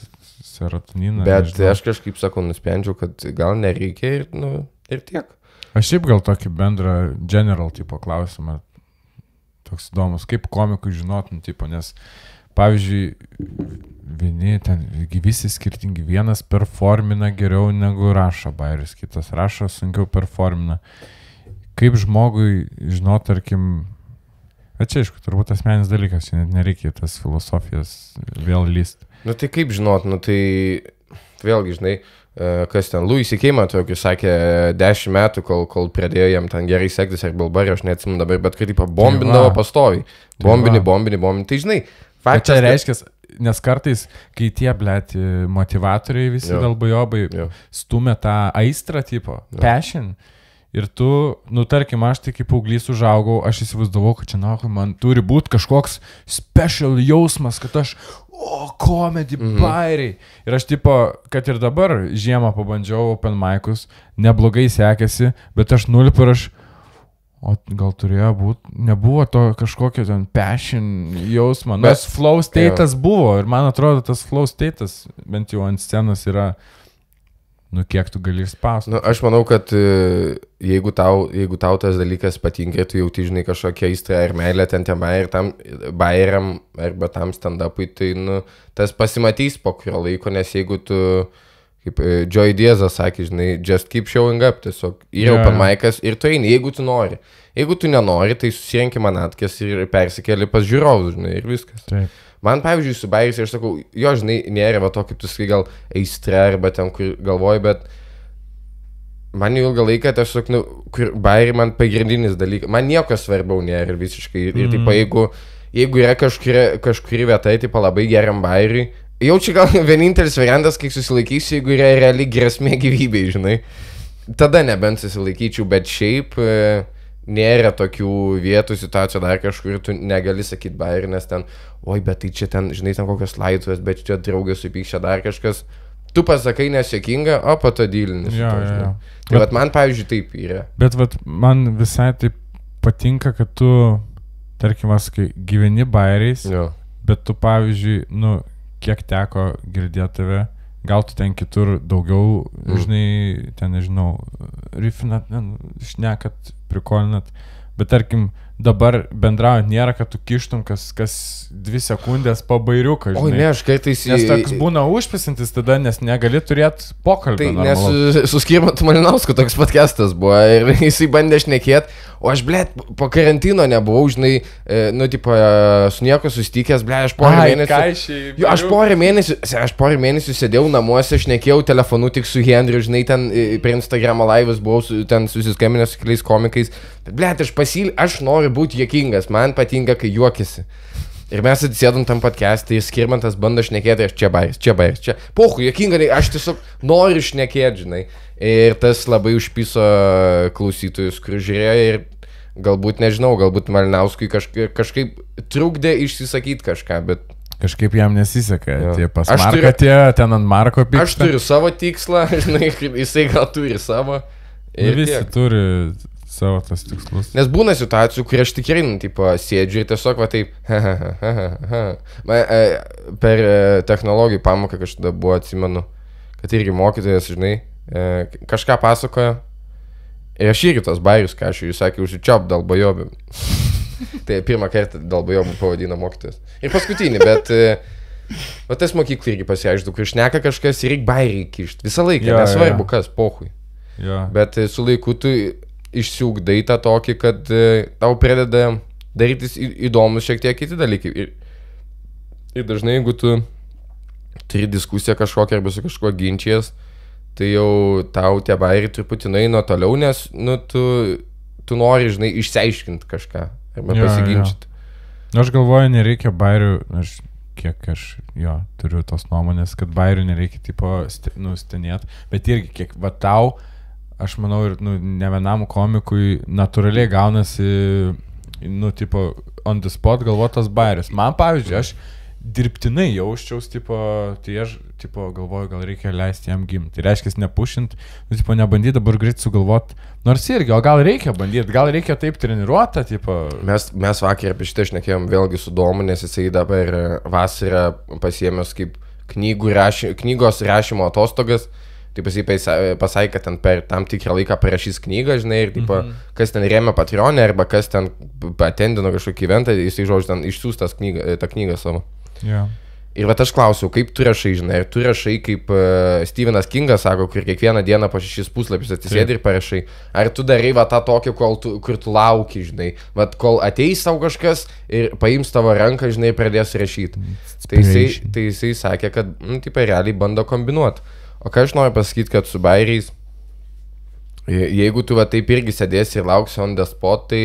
serotoniną. Bet nežinau. aš kažkaip sakau, nusprendžiau, kad gal nereikia ir, nu, ir tiek. Aš šiaip gal tokį bendrą general tipo klausimą. Toks įdomus, kaip komikui žinot, nu, tipo, nes, pavyzdžiui, vieni ten, visi skirtingi, vienas performina geriau negu rašo bairius, kitas rašo sunkiau performina. Kaip žmogui žinot, tarkim, bet čia aišku, turbūt asmeninis dalykas, net nereikia tas filosofijas vėl lyst. Nu tai kaip žinot, nu tai vėlgi, žinai, e, kas ten, Louis Keima, tokį sakė, 10 metų, kol, kol pradėjo jam ten gerai sektis, ar Bilbari, aš neatsimenu dabar, bet kad, tipo, bombindavo Tai va. pastoviai. Tai Bombini, bombini, bombini. Tai žinai, faktas. kad- reiškia, nes kartais, kai tie, blėt, motivatoriai visi Jo. dalbajobai Jo. stumia tą aistrą tipo, Jo. passion. Ir tu, nu tarkim, aš tai kaip paauglys užaugau, aš įsivaizdavau, kad čia, na, man turi būti kažkoks special jausmas, kad aš, o, komedi, Mhm. bairiai. Ir aš, tipo, kad ir dabar žiemą pabandžiau open mic'us, neblogai sekėsi, bet aš nulip ir aš, o gal turėjo būti, nebuvo to kažkokio ten passion jausmo, nors flow state'as buvo ir man atrodo, tas flow state'as bent jau ant scenos yra, nu kiek tu gali išspausti. Nu, aš manau, kad e, jeigu tau, jeigu tau tas dalykas patinka, tu jauti, žinai, kažkokią aistrą ar meilę ten tiem bair, tam bairiam arba tam stand-upui, tai nu, tas pasimatys po kurio laiko, nes jeigu tu, kaip e, Joy Dieza sakė, žinai, just keep showing up, tiesiog yra Jo, open mic'as ir tu eini, jeigu tu nori. Jeigu tu nenori, tai susirenki manatkės ir persikeli pas žiūrovus, žinai, ir viskas. Taip. Man, pavyzdžiui, su bairis, aš sakau, jo, žinai, nėra va to, kaip tu sakai, gal aistra arba ten, kur galvoji, bet man jau ilgą laiką tiesiog, nu, kur bairi man pagrindinis dalykas, man nieko svarbiau nėra ir visiškai. Ir, ir Mm. tipo, jeigu, jeigu yra kažkuri, kažkuri vieta, tai labai geram bairiui, jau čia gal vienintelis variantas, kai susilaikysiu, jeigu yra reali grėsmė gyvybei, žinai. Tada nebent susilaikyčiau, bet šiaip e, nėra tokių vietų, situacijų dar kažkur, tu negali sakyti bairį, nes ten, oi, bet tai čia ten, žinai, ten kokios laidotuvės, bet čia draugas supykščia dar kažkas. Tu pasakai nesėkinga, o po to dylini. su Jo, tuo, jo, žinai. jo. Tai vat man, pavyzdžiui, taip yra. Bet vat, man visai taip patinka, kad tu, tarkim, kai gyveni bairiais, Jo. bet tu, pavyzdžiui, nu, kiek teko girdėti tave, gal tu ten kitur daugiau, Mm. žinai, ten nežinau, rifinat, ne, šnekat, prikolinat, bet tarkim, dabar bendraujant nėra, kad tu kištum kas, kas dvi sekundės pabairiuką, žinai. ne, aš kartais... Nes toks būna užpisintis tada, nes negali turėti pokalbį. Tai nes su- su Skirmantu Malinausku toks podcastas buvo ir jisai bandė šnekėti, o aš, blė, po karantino nebuvau, žinai, e, nu, tipo, e, su nieko sustikęs, blė, aš porą mėnesių... Jo, aš porą mėnesių, aš porą mėnesių sėdėjau namuose, šnekėjau telefonu tik su Henriu, žinai, ten e, per Instagram laivas buvau ten susiskambinęs su keliais komikais. Bet, ble, aš pasil, aš noriu būti juokingas, man patinka, kai juokiasi. Ir mes atsėdom tam podcast'ai ir skirmantas bando šnekėti, aš čia bairis, čia bairis, čia. Pohu, juokinga, nei- aš tiesiog noriu šnekėti, žinai. Ir tas labai užpiso klausytojus, kur žiūrėjo ir galbūt, nežinau, galbūt Malinauskui kažkaip, kažkaip trukdė išsisakyti kažką, bet Kažkaip jam nesiseka. Jo. Tie pas Aš Marką turiu- tie, ten ant Marko pyksta. Aš turiu savo tikslą, žinai, jisai gal turi savo. Ir Ir visi tiek. turi savo tas tikslus. Nes būna situacijų, kur aš tikrai, nu, tipo, sėdžiu ir tiesiog, va taip, e, per e, technologijų pamoką kažkada buvo, atsimenu, kad irgi mokytojas, žinai, e, kažką pasakojo. Ir aš irgi tos bairius, ką aš jūs sakė, užsičiop dėl bajobėm. tai pirmą kartą dėl bajobėm pavadino mokytojas. Ir paskutinį, bet... O tas mokyklai irgi pasiaiškinu, kai šneka kažkas ir reikia bairį kišti. Visą laiką, jo, nesvarbu jo. kas, pohui. Jo. Bet su laiku tu išsiugdai tą tokį, kad e, tau pradeda darytis įdomus šiek tiek kiti dalykai. Ir, ir dažnai, jeigu tu turi diskusiją kažkokią arba su kažkuo ginčijas, tai jau tau tie bairiai truputį nuo toliau, nes, nu, tu, tu nori, žinai, išsiaiškinti kažką arba Jo, jo. pasiginčyti. Nu, Aš galvoju, nereikia bairių, aš kiek aš jo turiu tos nuomonės, kad bairių nereikia tipo nustenėti, bet irgi kiek, va tau, aš manau ir nu, ne vienam komikui natūraliai gaunasi, nu, tipo, on the spot galvotas bairius. Man, pavyzdžiui, aš dirbtinai jausčiaus, tipo, tai aš, tipo, galvoju, gal reikia leisti jam gimti. Tai reiškia, nepušint, nu, tipo, nebandyti dabar greit sugalvoti, nors irgi, o gal reikia bandyti, gal reikia taip treniruotą, tipo, Mes, mes vakar apie šitą šnekėjom vėlgi su Domu, nes jisai dabar vasarą pasiemęs kaip raši, knygos rašymo atostogas. Tai jisai pasa- pasakė, kad ten per tam tikrą laiką parašys knygą, žinai, ir tipo, mhm. kas ten remia Patreonę arba kas ten patendino kažkokį eventą, jisai žodžiu ten išsiųstas knygą, tą knygą savo. jo. Ir va aš klausiau, kaip tu rašai, žinai, ar tu rašai kaip uh, Stevenas Kingas sako, kur kiekvieną dieną po šešis puslapius atsisėdi ir parašai, ar tu darai va tą tokį, kol tu, kur tu lauki, žinai, va kol ateis tau kažkas ir paims tavo ranką, žinai, ir pradės rašyti. Tai jisai, tai jisai sakė, kad, nu, taip realiai bando kombinuoti. O ką aš noriu pasakyti, kad su bairiais, je- jeigu tu va taip irgi sėdėsi ir lauksi on the spot, tai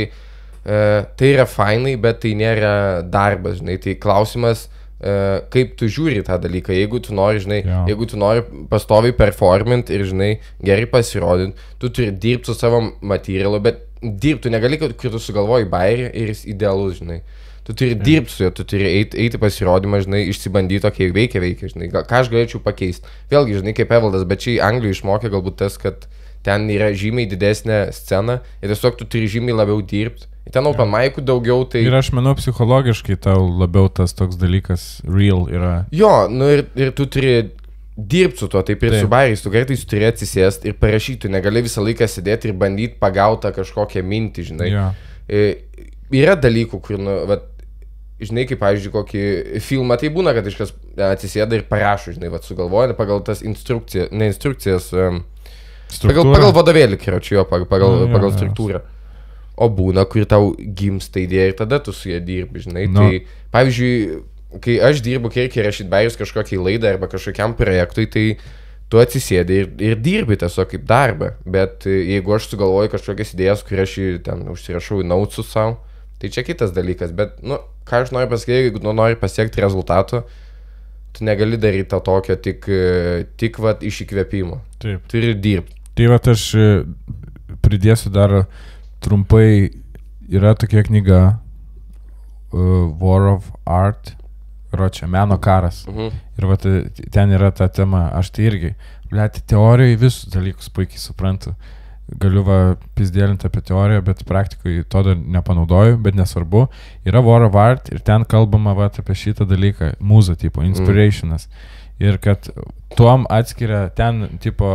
e, tai yra fainai, bet tai nėra darbas, žinai. Tai klausimas, e, kaip tu žiūri tą dalyką. Jeigu tu nori, žinai, Jo. jeigu tu nori pastoviai performint ir, žinai, gerai pasirodint, tu turi dirbti su savo materialu, bet dirbti, negali, kad tu sugalvoji bairį ir jis idealus, žinai. Tu turi dirbti su juo, tu turi eiti, eiti pasirodymą, žinai, išsibandyti, kiek veikia, veikia, žinai, ką aš galėčiau pakeisti. Vėlgi, žinai, kaip Evaldas, bet čia Anglijoje išmokė galbūt tas, kad ten yra žymiai didesnė scena ir tiesiog tu turi žymiai labiau dirbti. Ten open mic'ų daugiau, tai... Ir aš manau, psichologiškai tau labiau tas toks dalykas real yra. Jo, nu ir, ir tu turi dirbti su tuo, taip ir Taip. su bairiais, tu kartais turi atsisėsti ir parašyti, negali visą laiką sėdėti ir bandyti pagauti kažkokią mintį, žinai. Jo. E, yra dalykų, kur, nu, vat, žinai, kaip, pavyzdžiui, kokį filmą, tai būna, kad kažkas atsisėda ir parašo, žinai, vat, sugalvoja pagal tas instrukcijas, ne instrukcijas, pagal, Struktūra. pagal vadovėlį, kiročiu, jo, pagal, pagal, Nu, jo, pagal struktūrą. O būna, kur tau gimsta idėja ir tada tu su ja dirbi, žinai. Nu. Tai, pavyzdžiui, kai aš dirbu kirkiai rašyti bairius kažkokiai laidai arba kažkokiam projektui, tai tu atsisėdi ir, ir dirbi tiesiog kaip darbą. Bet e, jeigu aš sugalvoju kažkokias idėjas, kurias aš ten užsirašau į nautsus savo, tai čia kitas dalykas. Bet, nu, ką aš noriu pasakyti, jeigu tu nori pasiekti rezultato, tu negali daryti to tokio tik, e, tik vat, iš įkvėpimo. Taip. Turi dirbti. Tai va aš e, pridėsiu dar trumpai, yra tokia knyga uh, War of Art, ročia, meno karas. Mhm. Ir va ten yra ta tema, aš tai irgi, blėti, teorijoje visus dalykus puikiai suprantu. Galiu va pizdėlinti apie teoriją, bet praktikoje to dar nepanaudoju, bet nesvarbu. Yra War of Art ir ten kalbama va apie šitą dalyką, mūzą tipo, inspirationas. Ir kad tuom atskiria, ten tipo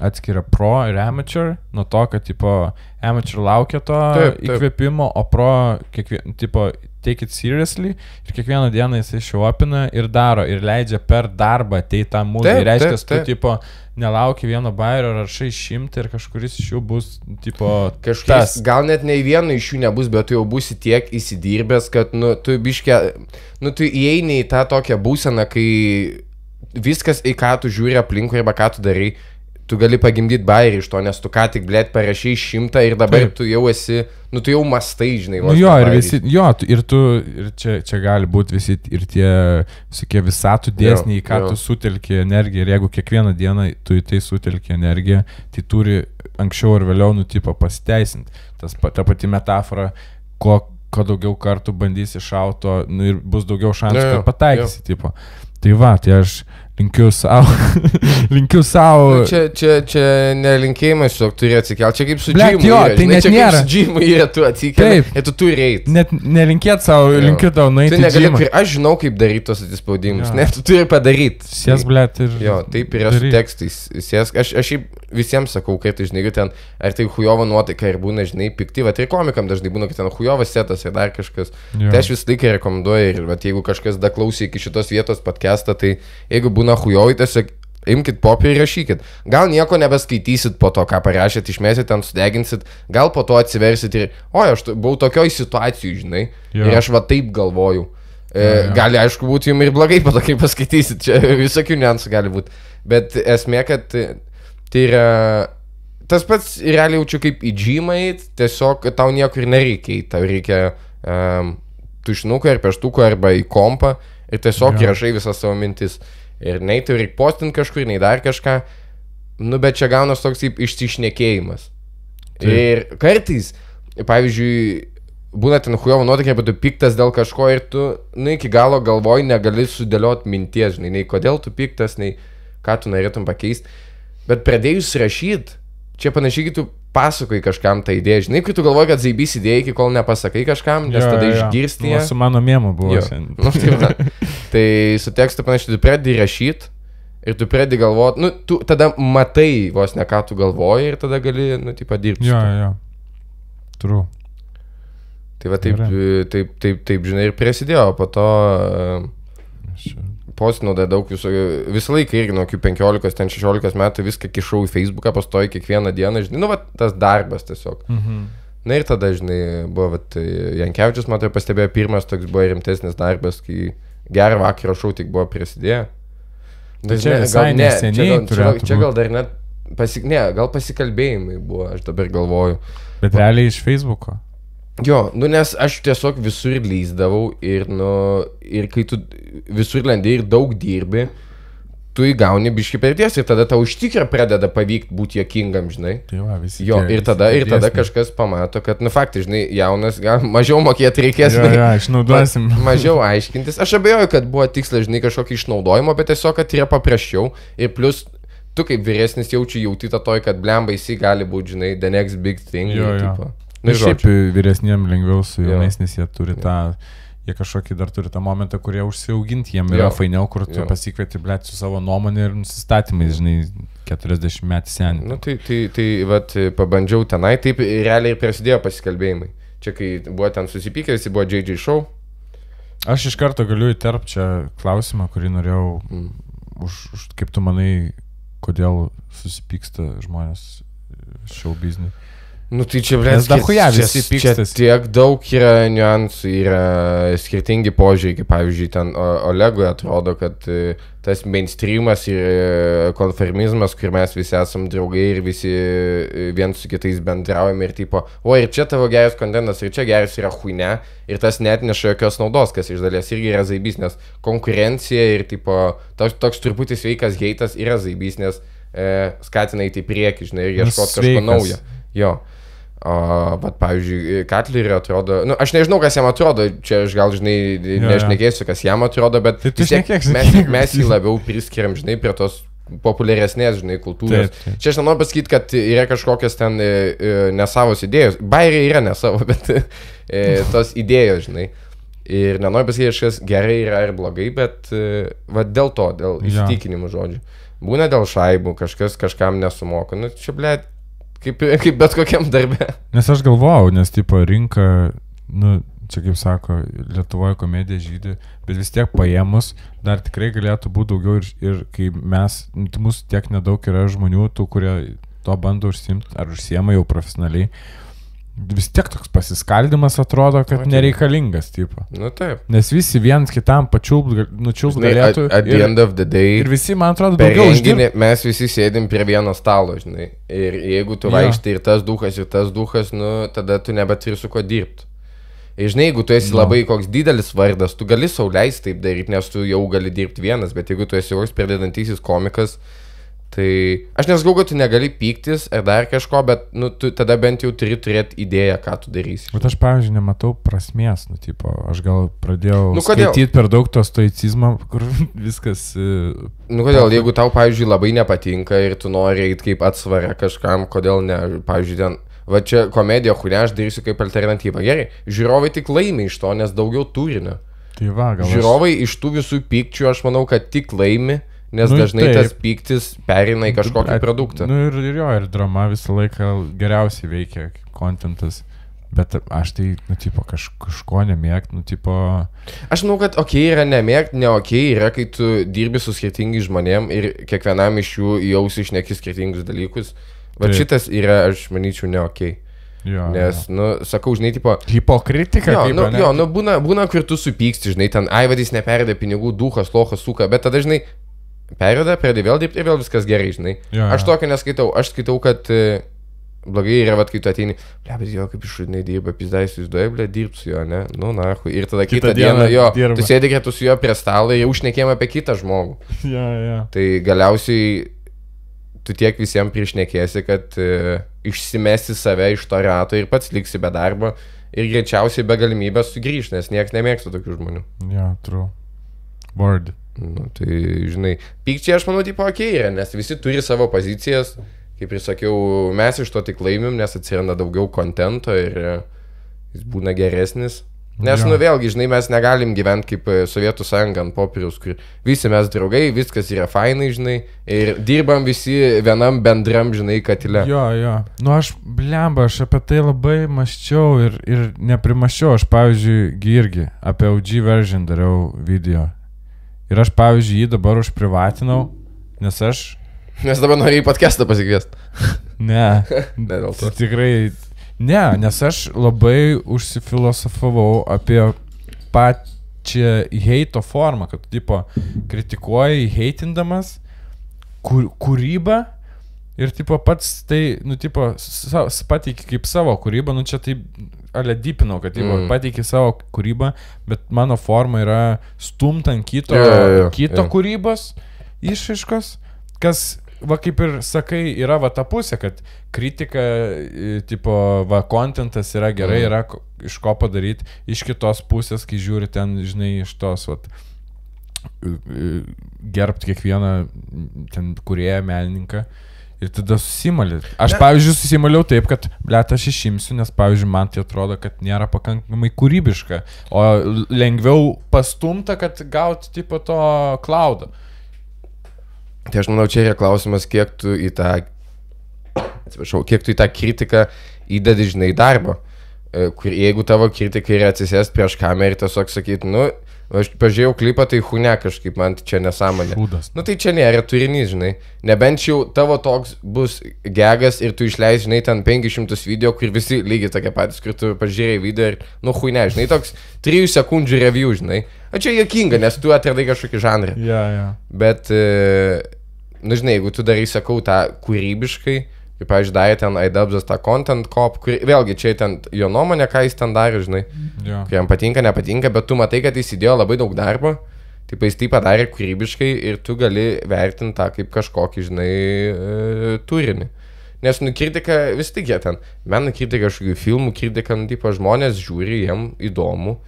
atskiria pro ir amateur, nuo to, kad tipo amateur laukia to Taip, taip. įkvėpimo, o pro kiekvien, tipo take it seriously ir kiekvieną dieną jisai šiuopina ir daro ir leidžia per darbą ateiti tą mūzą. Taip, Ir reiškia, tu tipo nelauki vieno bairio, rašai šimtą ir kažkuris iš jų bus tipo Kažkas, gal net nei vieno iš jų nebus, bet tu jau būsi tiek įsidirbęs, kad, nu, tu biškia, nu, tu įeini į tą tokią būseną, kai viskas, į ką tu žiūri aplinkui arba ką tu darai, tu gali pagimdyti bairį iš to, nes tu ką tik, blėt, parašai šimtą ir dabar Taip. Tu jau esi, nu, tu jau mastai, žinai, Nu jo, ir visi, jo, tu- ir tu, ir čia, čia gali būti visi, ir tie visokie visatų dėsniai, į ką jo. tu sutelki energiją, ir jeigu kiekvieną dieną tu į tai sutelki energiją, tai turi anksčiau ar vėliau nutipo pasiteisinti. Tas, ta pati metafora, ko, ko daugiau kartų bandysi šauto, nu, ir bus daugiau šansų, Jo, jo, kad pataikysi, tipo. Tai va, tai aš linkiu savo, linkiu savo. Nu, Čia, čia, čia nelinkėjimas, tiesiog turi atsikelti. Čia kaip su Blet, džimu. jo, yra, tai žinai, net čia kaip nėra. Su džimu yra, tu atsikeli. Taip. Ir tu turi eiti. Net nelinkėt savo, Jo. linkiu tau nueiti. Tu negali, kur- aš žinau, kaip daryti tos atsispaudimus. Ne, tu turi padaryti. Sės, blėt, ir... Jo, taip yra su daryk. tekstais. Sėsk, aš, aš visiems sakau, kad, žinai, jeigu ten, ar tai hujovo nuotaika ir būna, žinai, pikti, va, tai komikam dažnai būna, kad ten hujovas setas ir dar kažkas. Jo. Tai aš visą laiką rekomenduoju ir, va, jeigu kažkas da klausė iki šitos vietos podcastą, tai jeigu būna hujovai, tiesiog imkite popierį ir rašykit. Gal nieko nebeskaitysit po to, ką parašėt, išmėsit ten, sudeginsit, gal po to atsiversit ir, oi, aš buvau tokioj situacijai, žinai, Jo. ir aš va taip galvoju. E, Jo, jo. gali, aišku, būti jums ir blogai, po to, kai paskaitysit, čia visokių niuansų gali būti. Bet esmė, kad tai yra tas pats realiai jaučiu kaip į džymą eit, tiesiog tau niekur nereikia, tau reikia um, tušinuko ir peštuko arba į kompą ir tiesiog Jo. įrašai visas savo mintis. Ir nei reikia postinti kažkur, nei dar kažką. Nu, bet čia gaunas toks kaip išsišnekėjimas. Taip. Ir kartais, pavyzdžiui, būna ten hujovo nuotaikė, bet tu piktas dėl kažko ir tu, nu, iki galo galvoj negali sudėlioti minties, žinai, nei kodėl tu piktas, nei ką tu norėtum pakeisti. Bet pradėjus rašyti, čia panašiai, kai tu pasakoji kažkam tą idėją, žinai, kai tu galvoji, kad zaibys idėja, iki kol nepasakai kažkam, nes Jo, tada jo, jo. išgirsti ją. Su mano mėmu buvo. Jo. Nu, tai, tai su tekstu panašiai, tu pradedi rašyti ir tu pradedi galvoti, nu, tu tada matai vos ne ką tu galvoji ir tada gali, nu, taip padirbti. Jo, jo. True. Tai va taip, Gerai. taip, taip, taip, žinai, ir prasidėjo, po to uh, postinau dar daug viso, visą laiką irgi nuo kokių 15, ten 16 metų viską kišau į Facebooką, pastoju kiekvieną dieną, žinai, nu, va, tas darbas tiesiog. Mhm. Na ir tada, žinai, buvo, vat, Jankievičius, matai, pastebėjo, pirmas toks buvo rimtesnis darbas, kai gerą vakarą šau tik buvo prasidėję. Tai čia gal, ne, čia, gal, čia, gal, čia gal dar net, pasik, ne, gal pasikalbėjimai buvo, aš dabar galvoju. Bet realiai iš Facebooko. Jo, nu nes aš tiesiog visur lyzdavau ir, nu, ir kai tu visur lendi ir daug dirbi, tu įgauni biški per ties ir tada tau tikrųjų pradeda pavykti būti jokingam, žinai. Tai va, visi. Jo, tie- ir tada, ir tada kažkas pamato, kad, nu, faktai, žinai, jaunas, gal mažiau mokėti reikės. Jo, žinai. jo, išnaudosim. Ma- Mažiau aiškintis. Aš abejoju, kad buvo tikslas, žinai, kažkokio išnaudojimo, bet tiesiog, kad yra paprasčiau. Ir plus, tu kaip vyresnis jaučiu jauti tą toj, kad blemba jisai gali būti, žinai, the next big thing. Jo, jo. tipo. Na, Nu, šiaip vyresniem lengviau su Jo. jaunais, nes jie turi tą, jie kažkokį dar turi tą momentą, kurie užsiauginti, jiem yra Jo. fainiau, kur tu Jo. pasikvieti, blėt, su savo nuomonė ir nusistatymais, žinai, 40 metų senį. Nu, tai, tai, tai, vat, pabandžiau tenai, taip realiai ir prasidėjo pasikalbėjimai. Čia, kai buvo ten susipykęs, jis buvo JJ show. Aš iš karto galiu įterpti čia klausimą, kurį norėjau, Mm. už, už, kaip tu manai, kodėl susipyksta žmonės šou biznį. Nu tai čia, blė, Nes dachuja visi pykstas. Tiek daug yra niuansų, yra skirtingi požiūriai, kaip pavyzdžiui, ten Olegui atrodo, kad e, tas mainstreamas ir e, konformizmas, kur mes visi esam draugai ir visi e, viens su kitais bendraujame ir tipo, o ir čia tavo geras kontentas, ir čia geras yra huine, ir tas net neša jokios naudos, kas iš dalies irgi yra zaibys, nes konkurencija ir tipo, toks, toks truputį sveikas heitas yra zaibys, nes e, skatina į priekį, žinai, ir Nu, ieškoti kažko naujo. Jo. Bet, pavyzdžiui, Katleriui atrodo, nu, aš nežinau, kas jam atrodo, čia aš gal, žinai, jo. nešnekėsiu, kas jam atrodo, bet Tai tiek mes, mes jį labiau priskiriam, žinai, prie tos populiaresnės, žinai, kultūros. Taip, taip. Čia aš nenoriu pasakyti, kad yra kažkokios ten e, e, nesavos idėjos. Bairiai yra nesavo, bet e, tos idėjos, žinai. Ir nenoriu pasakyti, kažkas gerai yra ir blogai, bet e, va dėl to, dėl įsitikinimų žodžių. Būna dėl šaibų, kažkas kažkam nesumoka. Nu, čia, ble, kaip, kaip bet kokiam darbė. Nes aš galvojau, nes tipo rinka, nu, čia kaip sako, Lietuvoje komedija žydė, bet vis tiek paėmus dar tikrai galėtų būti daugiau ir, ir kai mes, nu, tai mūsų tiek nedaug yra žmonių, tų, kurie to bando užsimti ar užsiema jau profesionaliai. Vis tiek toks pasiskaldimas atrodo, kad tai- nereikalingas, tipo. Nu taip. Nes visi vienas kitam pačiulp, nučiulp Žinai, at, galėtų. at the ir, end of the day. ir visi, man atrodo, daugiau uždirba. mes visi sėdim prie vieno stalo, žinai. Ir jeigu tu vaikštai ir tas duhas, ir tas duhas, nu, tada tu nebeturi su kuo dirbti. Ir žinai, jeigu tu esi Nu. labai koks didelis vardas, tu gali sauliaisti taip daryti, nes tu jau gali dirbti vienas, bet jeigu tu esi koks pradedantysis komikas, tai aš nesakau, kad tu negali pyktis ar dar kažko, bet nu, tu tada bent jau turi turėti idėją, ką tu darysi. Bet aš, pavyzdžiui, nematau prasmės, nu, tipo, aš gal pradėjau Nu, kodėl? skaityti per daug to stoicizmo, kur viskas... e, Nu kodėl, jeigu tau, pavyzdžiui, labai nepatinka ir tu nori eiti kaip atsvara kažkam, kodėl ne, pavyzdžiui, ten, va čia komedija, kurią aš darysiu kaip alternatyvą. Gerai, žiūrovai tik laimi iš to, nes daugiau turinio. Tai va, gal... Žiūrovai iš tų visų pykčių, aš manau, kad tik laimi, nes Nu, dažnai taip. tas pyktis perina į kažkokį At- produktą. Nu ir, ir jo, ir drama visą laiką geriausiai veikia kontentas. Bet aš tai, nu, tipo, kaž, kažko nemėgt, nu, tipo... Aš manau, kad ok yra nemėgti, ne ok yra, kai tu dirbi su skirtingais žmonėm ir kiekvienam iš jų jaus išneki skirtingus dalykus. Va Taip. šitas yra, aš manyčiau, ne ok. Jo, Nes, nu, sakau, žinai, tipo, Hipokritika. Jo, nu, jo nu, būna, būna, kur tu supyksti, žinai, ten, ai, vadys neperėdė pinigų, duhas, lohas, suka, bet tada, žinai, perėdė, pradė vėl dirbti ir vėl viskas gerai, žinai. Jo, Aš jo. tokio neskaitau, aš skaitau, kad e, blogai yra, vad, kai tu ateini, ble, bet jo, kaip išradinai dirba, pizdai įsivaizduoji, ble, dirbti su juo, ne, nu, na, ir tada kitą, Kitą dieną, dieną jo, dirba. tu sėdi kartu su juo prie stalo ir jau užnekėjom apie kitą žmogų. Jo, jo. Tai galiausiai tu tiek visiems priešnekėsi, kad e, išsimesi save iš to rato ir pats liksi be darbo ir greičiausiai be galimybės sugrįžti, nes niekas nemėgsta tokių žmonių. Jo, true. Word. Nu, tai, žinai, pykčiai aš manau, tipo, ok yra, nes visi turi savo pozicijas, kaip ir sakiau, mes iš to tik laimim, nes atsiranda daugiau kontento ir e, jis būna geresnis. Nes, Jo. nu vėlgi, žinai, mes negalim gyventi kaip e, Sovietų sąjunga ant popieriaus, kur visi mes draugai, viskas yra fainai, žinai, ir dirbam visi vienam bendram, žinai, katile. Jo, jo. Nu aš, blemba, aš apie tai labai maščiau ir, ir neprimaščiau. Aš, pavyzdžiui, gi irgi apie OG version dariau video. Ir aš, pavyzdžiui, jį dabar užprivatinau, nes aš... Nes dabar į podcastą pasikviesti. Ne. Ne dėl to. Tikrai. Ne, nes aš labai užsifilosofavau apie pat, čia heito forma, kad, tipo, kritikuoji heitindamas kur, kūrybą ir, tipo, pats tai, nu, tipo, pateiki kaip savo kūrybą, nu, čia tai, ale dypinau, kad, Mm. mm. pateiki savo kūrybą, bet mano forma yra stumt ant kito, Jo, jo, jo, kito jo. kūrybos išaiškos, kas, va, kaip ir sakai, yra va ta pusė, kad kritika, tipo, va, kontentas yra gerai, Mhm. yra iš ko padaryti, iš kitos pusės, kai žiūri ten, žinai, iš tos, va, gerbti kiekvieną ten kurieją menininką. Ir tada susimalė. Aš, Ne. pavyzdžiui, susimaliau taip, kad, blėt, aš išimsiu, nes, pavyzdžiui, man tai atrodo, kad nėra pakankamai kūrybiška. O lengviau pastumta, kad gauti tipo to klaudą. Tai aš manau, čia yra klausimas, kiek tu į tą, atsiprašau, kiek tu į tą kritiką įdedi, žinai, darbo. E, Kur jeigu tavo kritika yra atsisėst prieš kamerą ir tiesiog sakyti, nu, aš pažiūrėjau klipą, tai hune kažkaip man tai čia nesąmonė. Šūdas. Nu tai čia nėra turinys, žinai. Nebent jau tavo toks bus gegas ir tu išleis, žinai, ten 500 video, kur visi lygiai tokie patys, kur tu pažiūrėjai video ir, nu, hui ne, žinai, toks 3 sekundžių review, žinai. O čia jokinga, nes tu atradai kažkokį žanrą. Ja, ja. Bet, e, nu žinai, jeigu tu darai, sakau, tą kūrybiškai, kaip, pavyzdžiui, darė ten Aidabzas tą content cop, kur vėlgi čia ten jo nuomonė, ką jis ten darė, žinai, kai jam patinka, nepatinka, bet tu matai, kad jis įdėjo labai daug darbo, taip jis tai padarė kūrybiškai ir tu gali vertinti tą kaip kažkokį, žinai, e, turinį. Nes, nu, kritika vis tik jie ten, meno kritika kažkokių filmų, kritika, nu, tipo, žmonės žiūri, jiem įdomu,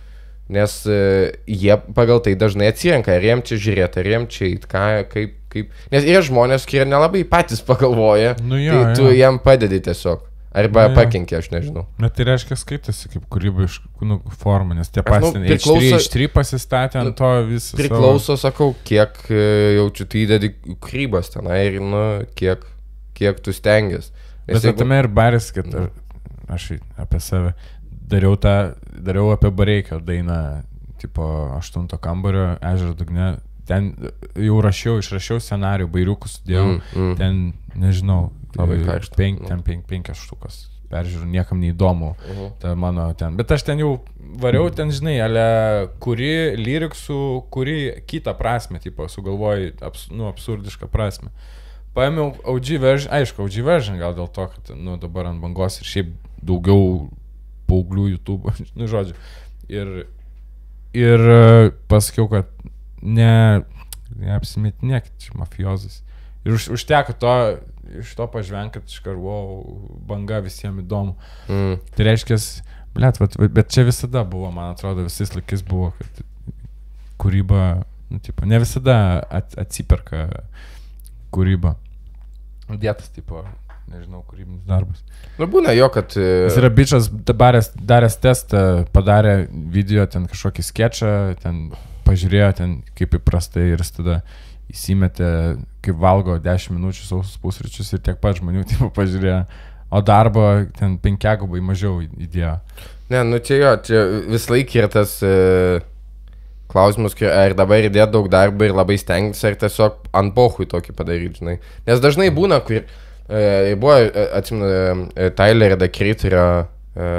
nes e, jie pagal tai dažnai atsirenka, ar jiem čia žiūrėti, ar jiem čia eit, ką, kaip, kaip. Nes yra žmonės, kurie nelabai patys pagalvoja, Nu jo, tai tu jo. jiem padedi tiesiog. Arba Nu jo. pakenkia, aš nežinau. Bet tai reiškia skaitasi kaip kūrybiškų nu, formų, nes tie Aš, nu, patys priklauso- H3, H3 pasistatė ant Nu, to visą. Priklauso, sakau, kiek e, jaučiu tu įdedi krybas tenai ir, nu, kiek, kiek tu stengiasi. Bet jeigu... tame ir baris, kad Nu. aš apie save dariau tą, dariau apie Bareikio dainą, tipo 8 kambario, ežero dugne. Ten jau rašiau, išrašiau scenarių, bairiukų sudėjau. Mm, mm. Ten, nežinau, Labai e, karšta. Penk, ten penk, penkias štukas. Peržiūrėjau, niekam neįdomu. Mhm. Ta mano ten. Bet aš ten jau variau, ten žinai, ale kuri lyriksų, kuri kitą prasme, tipo, sugalvoji, abs, nu, absurdišką prasme. Paėmiau OG version, aišku, OG version gal dėl to, kad, nu, dabar ant bangos ir šiaip daugiau paauglių YouTube, nu, žodžiu. Ir, ir e, pasakiau, kad ne, neapsimetinėkit, čia mafiozas. Ir už, užteko to, iš to pažvengti, kad iš karvo banga visiems įdomu. Mm. Tai reiškia, blėt, bet, bet čia visada buvo, man atrodo, visais laikais buvo, kad kūryba, nu, tipo, ne visada at, atsiperka kūryba. Dėtas, tipo, nežinau, kūrybinis darbas. Nu, būna jo, kad... e, Jis yra bičias, daręs, daręs testą, padarė video, ten kažkokį sketchą, ten pažiūrėjo, ten kaip įprastai ir jis tada įsimetė, kaip valgo 10 minučių sausus pusryčius ir tiek pat žmonių tipo, pažiūrėjo, o darbo ten penkiagubai mažiau įdėjo. Ne, nu čia jo, čia vis laik yra tas e, klausimas, kur ar dabar įdėti daug darbo ir labai stengtis, ar tiesiog ant pohui tokį padaryti, žinai. Nes dažnai būna, kur e, buvo, atsimenu, Tyler Creator e,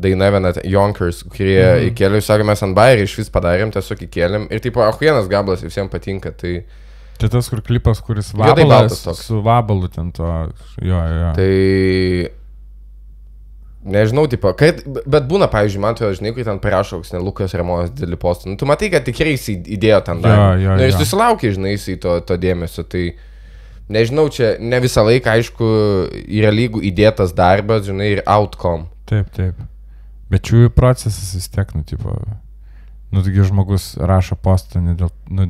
daina viena, Yonkers, kurie mhm. Mhm. įkėlė, sakė, mes ant bairį iš vis padarėm, tiesiog įkėlėm ir taip, ahujienas gablas visiems patinka, tai... Čia tas, kur klipas, kuris vabalas, toks. su vabalu ten to, jo, jo. Tai... Nežinau, tipo, kad, bet būna, pavyzdžiui, man atrodo, žinai, kai ten parašo, koks ne Lukas Ramonas didelį postą, nu, tu matai, kad tikrai jis į- įdėjo ten dar. Jo, jo, nu, ir jo. susilaukė, žinai, jisai to, to dėmesio, tai nežinau, čia ne visą laiką, aišku, yra lygų įdėtas darbas, žinai, ir outcome. Taip, taip. Bet jų procesas vis tiek, nu, tipo, nu, taigi žmogus rašo postą ne dėl, nu,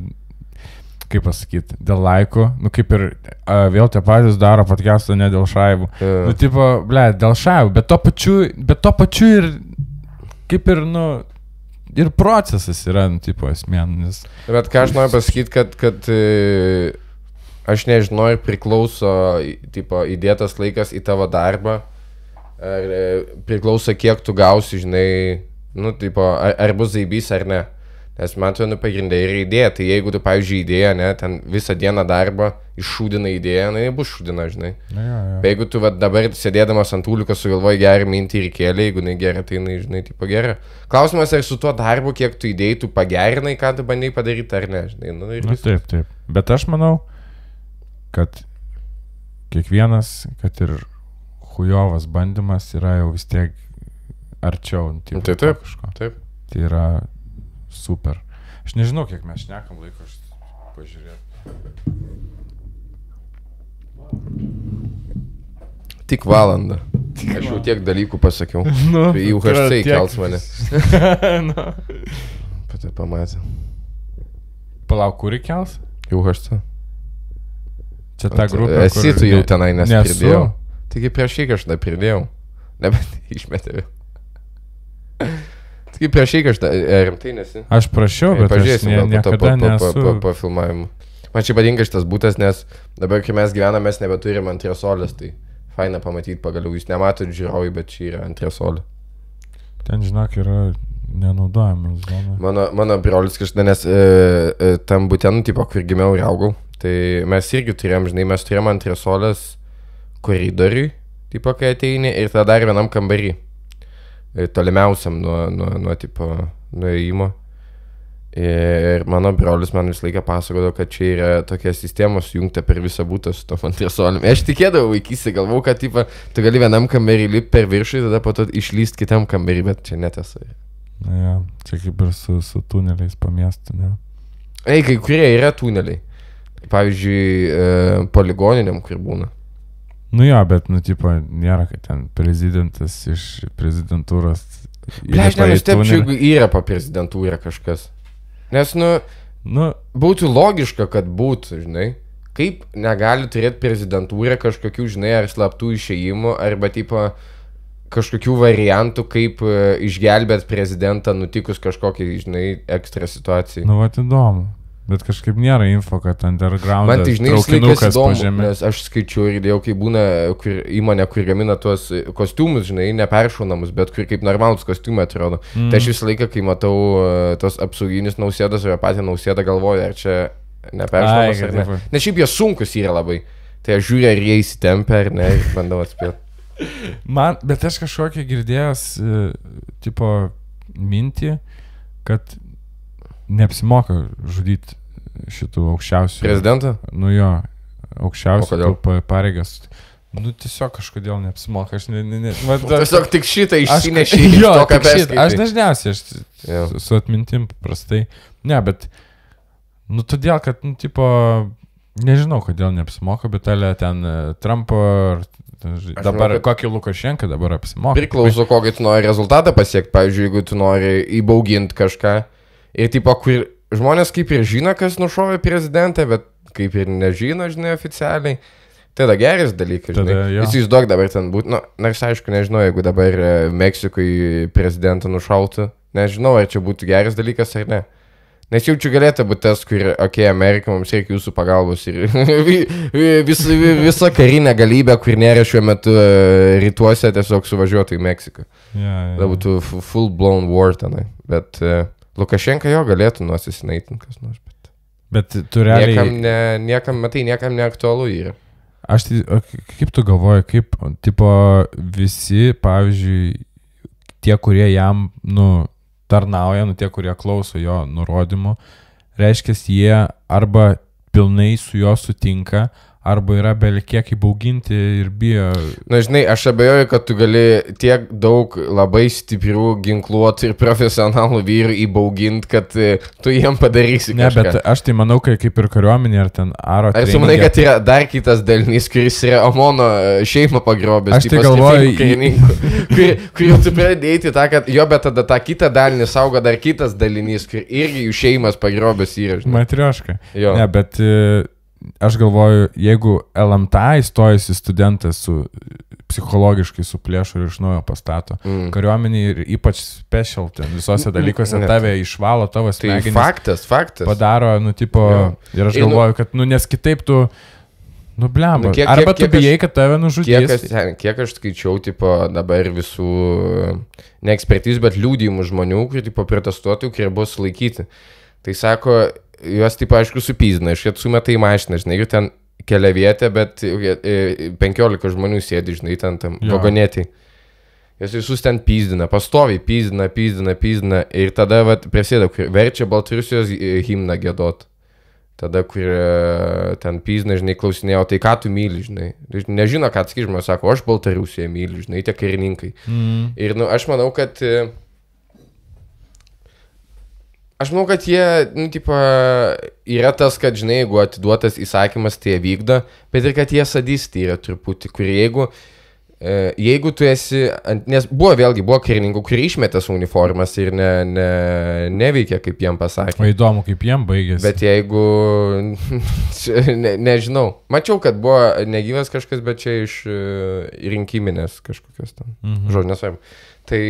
kaip pasakyti, dėl laiko, nu, kaip ir a, vėl tie patys daro podcastą ne dėl šaibų. Yeah. Nu, tipo, ble, dėl šaibų, bet to pačiu, bet to pačiu ir, kaip ir, nu, ir procesas yra, nu, tipo, esmė, nes... Bet ką aš noriu pasakyti, kad, kad e, aš nežinau, ar priklauso, tipo, įdėtas laikas į tavo darbą, ar e, priklauso, kiek tu gausi, žinai, nu, tipo, ar, ar bus zaibys ar ne. Nes man atrodo, nu, pagrindai yra idėja. Tai jeigu tu, pavyzdžiui, idėja, ne, ten visą dieną darbą iššūdina idėją, na, jie bus šūdina, žinai. Na, jo, jo. Bet jeigu tu va, dabar sėdėdamas ant tūliuko sugalvoji gerą mintį ir kėlė, jeigu jinai gera, tai jinai, žinai, tipo gera. Klausimas, ar su tuo darbu, kiek tu idėjai, tu pagerinai, ką tu bandai padaryti, ar ne, žinai. Nu, ir Na taip, taip. Bet aš manau, kad kiekvienas, kad ir hujovas bandymas yra jau vis tiek arčiau. Nu, tipo, tai taip. kažko. Taip. Tai yra super. Aš nežinau, kiek mes šnekam laiko, aš pažiūrėjau. Tik valandą. Aš jau tiek dalykų pasakiau. Nu, Į UHC kels mane. nu. Pati pamatė. Palauk, kur įkels? Į UHC. Čia ta grupė. Esi tu jau tenai, nes nesu. pridėjau. Taigi prieš jį kažkada pridėjau. Nebent išmetė vėl. Taigi prieš jį kažkada rimtai nesi. Aš prašiau, bet aš Pažiūrėsim ne, niekada po, po, po, po, po filmavimo. Man čia patinka šitas būtas, nes dabar, kai mes gyvename, mes nebeturim antresolės, tai faina pamatyti pagaliau. Jūs nematot žiūrovai, bet čia yra antresolė. Ten, žinok, yra nenaudojama zona. Mano, mano brolis kažkada, nes e, e, tam būtent, tipo, kur gimiau ir augau, tai mes irgi turėjom, žinai, mes turėjom antresolės koridoriui, tipo, kai ateini, ir tada dar vienam kambarį. Tolimiausiam nuo, nuo, nuo, tipo, nuėjimo. Ir mano brolis man visą laiką pasakojo, kad čia yra tokia sistema sujungta per visą būtą su to antresolėm. Aš tikėdavau vaikystėje, galvau, kad tipo, tu gali vienam kambarį lipti per viršų, tada po to išlysti kitam kambarį, bet čia netiesa. Na, ja, čia kaip ir su, su tuneliais po miestą, ne? Ei, kai kurie yra tuneliai. Pavyzdžiui, e, poligoniniam, kur būna. Nu jo, bet, nu, tipo, nėra, kad ten prezidentas iš prezidentūros. Ble, aš tunelį. jeigu yra po prezidentūrą kažkas. Nes, nu, Nu, būtų logiška, kad būtų, žinai. Kaip negali turėti prezidentūrą kažkokių, žinai, ar slaptų išėjimų, arba, tipo, kažkokių variantų, kaip e, išgelbėti prezidentą nutikus kažkokiai, žinai, ekstra situacijai. nu, va, įdomu. Bet kažkaip nėra info, kad underground. Man tai žinai, traukinukas žemę. nes aš skaičiu ir dėl kai būna kur, įmonė, kur gamina tuos kostiumus, žinai, neperšaunamus, bet kur kaip normalus kostiumai atrodo. Mm. Tai aš visą laiką, kai matau e, tos apsauginius nausėdas ar patį nausėdą, galvoju, ar čia neperšaunamas ar ne. kad Nes šiaip jie sunkus yra labai. Tai aš žiūriu, ar jie įsitempia ar ne, ir bandau atspėti. Man, bet aš kažkokią girdėjęs, e, tipo, mintį, kad neapsimoka žudyti šitų aukščiausių. Prezidentą? Nu jo, aukščiausių pareigas. Nu tiesiog kažkodėl neapsimoka. Aš ne, ne, ne. Va, Tiesiog tik šitą aš, išsinešė iš jo, to, ką šit, aš dažniausiai aš Jo. su, atmintim paprastai. Ne, bet, nu todėl, kad, nu, tipo, nežinau, kodėl neapsimoka, bet alė ten e, Trumpo ar dabar kad- kokį Lukašenką dabar apsimoka. Priklauso, kokį tu nori rezultatą pasiekti. Pavyzdžiui, jeigu tu nori įbauginti kažką ir tipo, kur žmonės kaip ir žino, kas nušovė prezidentą, bet kaip ir nežino, žinai, oficialiai. Tada geras dalykas, Tada žinai. jo. Įsivaizduok dabar ten būtų, nu, nors aišku, nežinau, jeigu dabar e, Meksikui prezidentą nušautų, nežinau, ar čia būtų geras dalykas ar ne. Nes jau čia galėtų būti tas, kur, okei, okay, Amerika, mums reikia jūsų pagalbos ir vi- vi- vis, vi- visa karinė galybė, kur nėra šiuo metu e, rytuose, tiesiog suvažiuotų į Meksiką. Ja, ja. Tada būtų fu- full blown war tenai. Bet uh, Lukašenka jo galėtų nuosisinaitinti kas nors. Bet Bet tu realiai... niekam, ne, niekam, matai, niekam neaktualu yra. Aš tai, kaip tu galvoji, kaip, tipo, visi, pavyzdžiui, tie, kurie jam, nu, tarnauja, nu, tie, kurie klauso jo nurodymų, reiškia, jie arba pilnai su juo sutinka, arba yra belkiek įbauginti ir bijo. Na, žinai, aš abejoju, kad tu gali tiek daug labai stiprių, ginkluotų ir profesionalų vyrų įbauginti, kad e, tu jiem padarysi. Ne, kažką. bet aš tai manau, kad kaip ir kariuomenė, ar ten aro. Ar tu manai, kad yra dar kitas dalinys, kuris yra Omono e, šeimą pagrobęs? Aš tai galvoju, kur, kur tu pradėjai tą, kad jo, bet tada tą kitą dalinį saugo dar kitas dalinys, kur irgi jų šeimas pagrobęs yra. Matrioška. Jo. Ne, bet e, aš galvoju, jeigu LMTA įstojasi studentas su psichologiškai suplėšo ir iš naujo pastato. Mm. Kariuomenį ir ypač special ten visose dalykuose Ne. tave išvalo tavo Tai smegenis. faktas, faktas. Padaro, nu, tipo, Jo. ir aš nu- galvoju, kad, nu, nes kitaip tu, Nu, blemba. Nu, kiek- Arba kiek- tu kiek aš- bijai, kad tave Kiek, nužudys. aš, ten- kiek aš skaičiau, tipo, dabar visų, ne ekspertizų, bet liūdėjimų žmonių, kurie, tipo, protestuotojų, kurie buvo sulaikyti. Tai sako, juos, tipo, aišku, supyzina, iš jie sumeta į mašiną, žinai, ir ten kelia vietė, bet e, e, 15 žmonių sėdi, žinai, ten tam vagonėti. Jas visus ten pyzdina, pastoviai pyzdina, pyzdina, pyzdina. Ir tada, vat, prasideda, kur verčia Baltarusijos e, himną gėdot. Tada, kur e, ten pyzdina, žinai, klausinėjo, tai ką tu myli, žinai. Nežino, ką žmonės, sako, aš Baltarusiją myliu, žinai, tie karininkai. Mm. Ir, nu, aš manau, kad... e, Aš manau, kad jie, nu, tipo, yra tas, kad, žinai, jeigu atiduotas įsakymas, tai jie vykdo, bet ir kad jie sadistai yra truputį, kurie jeigu, e, jeigu tu esi, nes buvo vėlgi, buvo karininkų, kurie išmetė su uniformas ir ne, ne, neveikia, kaip jiem O pasakė. įdomu, kaip jiem baigėsi. Bet jeigu, ne, nežinau, mačiau, kad buvo negyvas kažkas, bet čia iš e, rinkiminės kažkokios ten. Mhm. Žodžiu, nesvarbu. Tai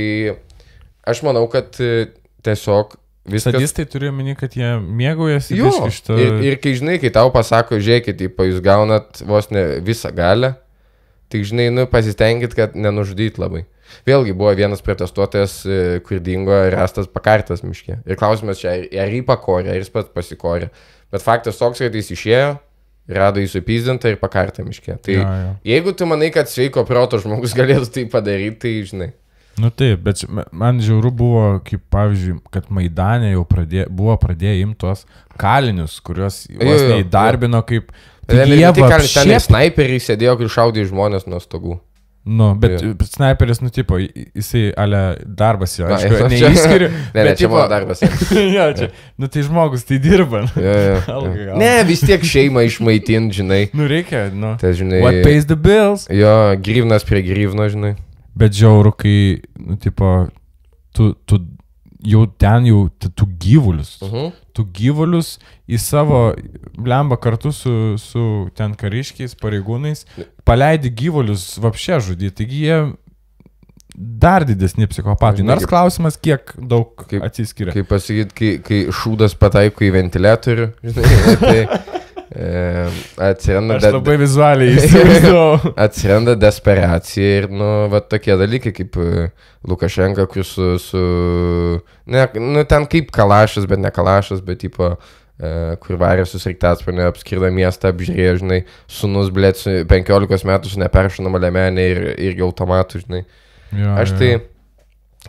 aš manau, kad e, tiesiog viskas... Sadistai turi omeny, kad jie mėgaujasi Jo, šito. ir, ir kai žinai, kai tau pasako, žiūrėkit, tipo, jūs gaunat vos ne visą galę, tik žinai, nu, pasistengit, kad nenužudyt labai. Vėlgi buvo vienas protestuotojas, e, kur dingo rastas pakartas miške. Ir klausimas čia, ar jį pakorė, ar jis pats pasikorė. Bet faktas toks, kad jis išėjo, rado jį supyzdintą ir pakartą miške. Tai Jo, jo. jeigu tu manai, kad sveiko proto žmogus galėtų tai padaryti, tai žinai. Nu taip, bet man žiauru buvo, kaip pavyzdžiui, kad Maidanė jau pradė, buvo pradėję imti tuos kalinius, kuriuos neįdarbino kaip... Ir jie tik gal- ten ir snaiperiai sėdėjo, kur šaudė žmonės nuo stogų. Nu, bet, Jo. sniperis, nu, tipo, j- jisai, ale, darbas jo, Na, aišku, čia- neįskiriu. Ne, ne, čia tipo- mano darbas. jo, čia, nu tai žmogus, tai dirba. nu. Jo, jo, jo. Ne, vis tiek šeimą išmaitinti, žinai. Nu reikia, nu. Tai žinai. What pays the bills? Jo, gyvnas prie gyvno, žinai. Bet žiauru, kai, nu, tipo, tu, tu jau ten jau, tu, gyvulius. Uh -huh. tu gyvulius į savo lemba kartu su, su ten kariškiais, pareigūnais, paleidi gyvulius vapšė žudyti, taigi jie dar didesni psichopatai. Nors klausimas, kiek daug kaip- atsiskiria. Kaip pasakyti, kai, kai šūdas pataiko į ventiliatorių, žinai, tai atsiranda, Aš labai vizualiai įsivaizduoju. atsiranda desperacija ir, nu, va tokie dalykai kaip e, Lukašenka, kur su, su ne, nu, ten kaip kalašas, bet ne kalašas, bet tipo, e, kur varė susiriktąspanė, apskirda miestą, apžiūrėjo, žinai, sunus, blėt, su 15 metų su neperšanama lemenė ir irgi automatu, žinai. Jo, Aš jo. tai,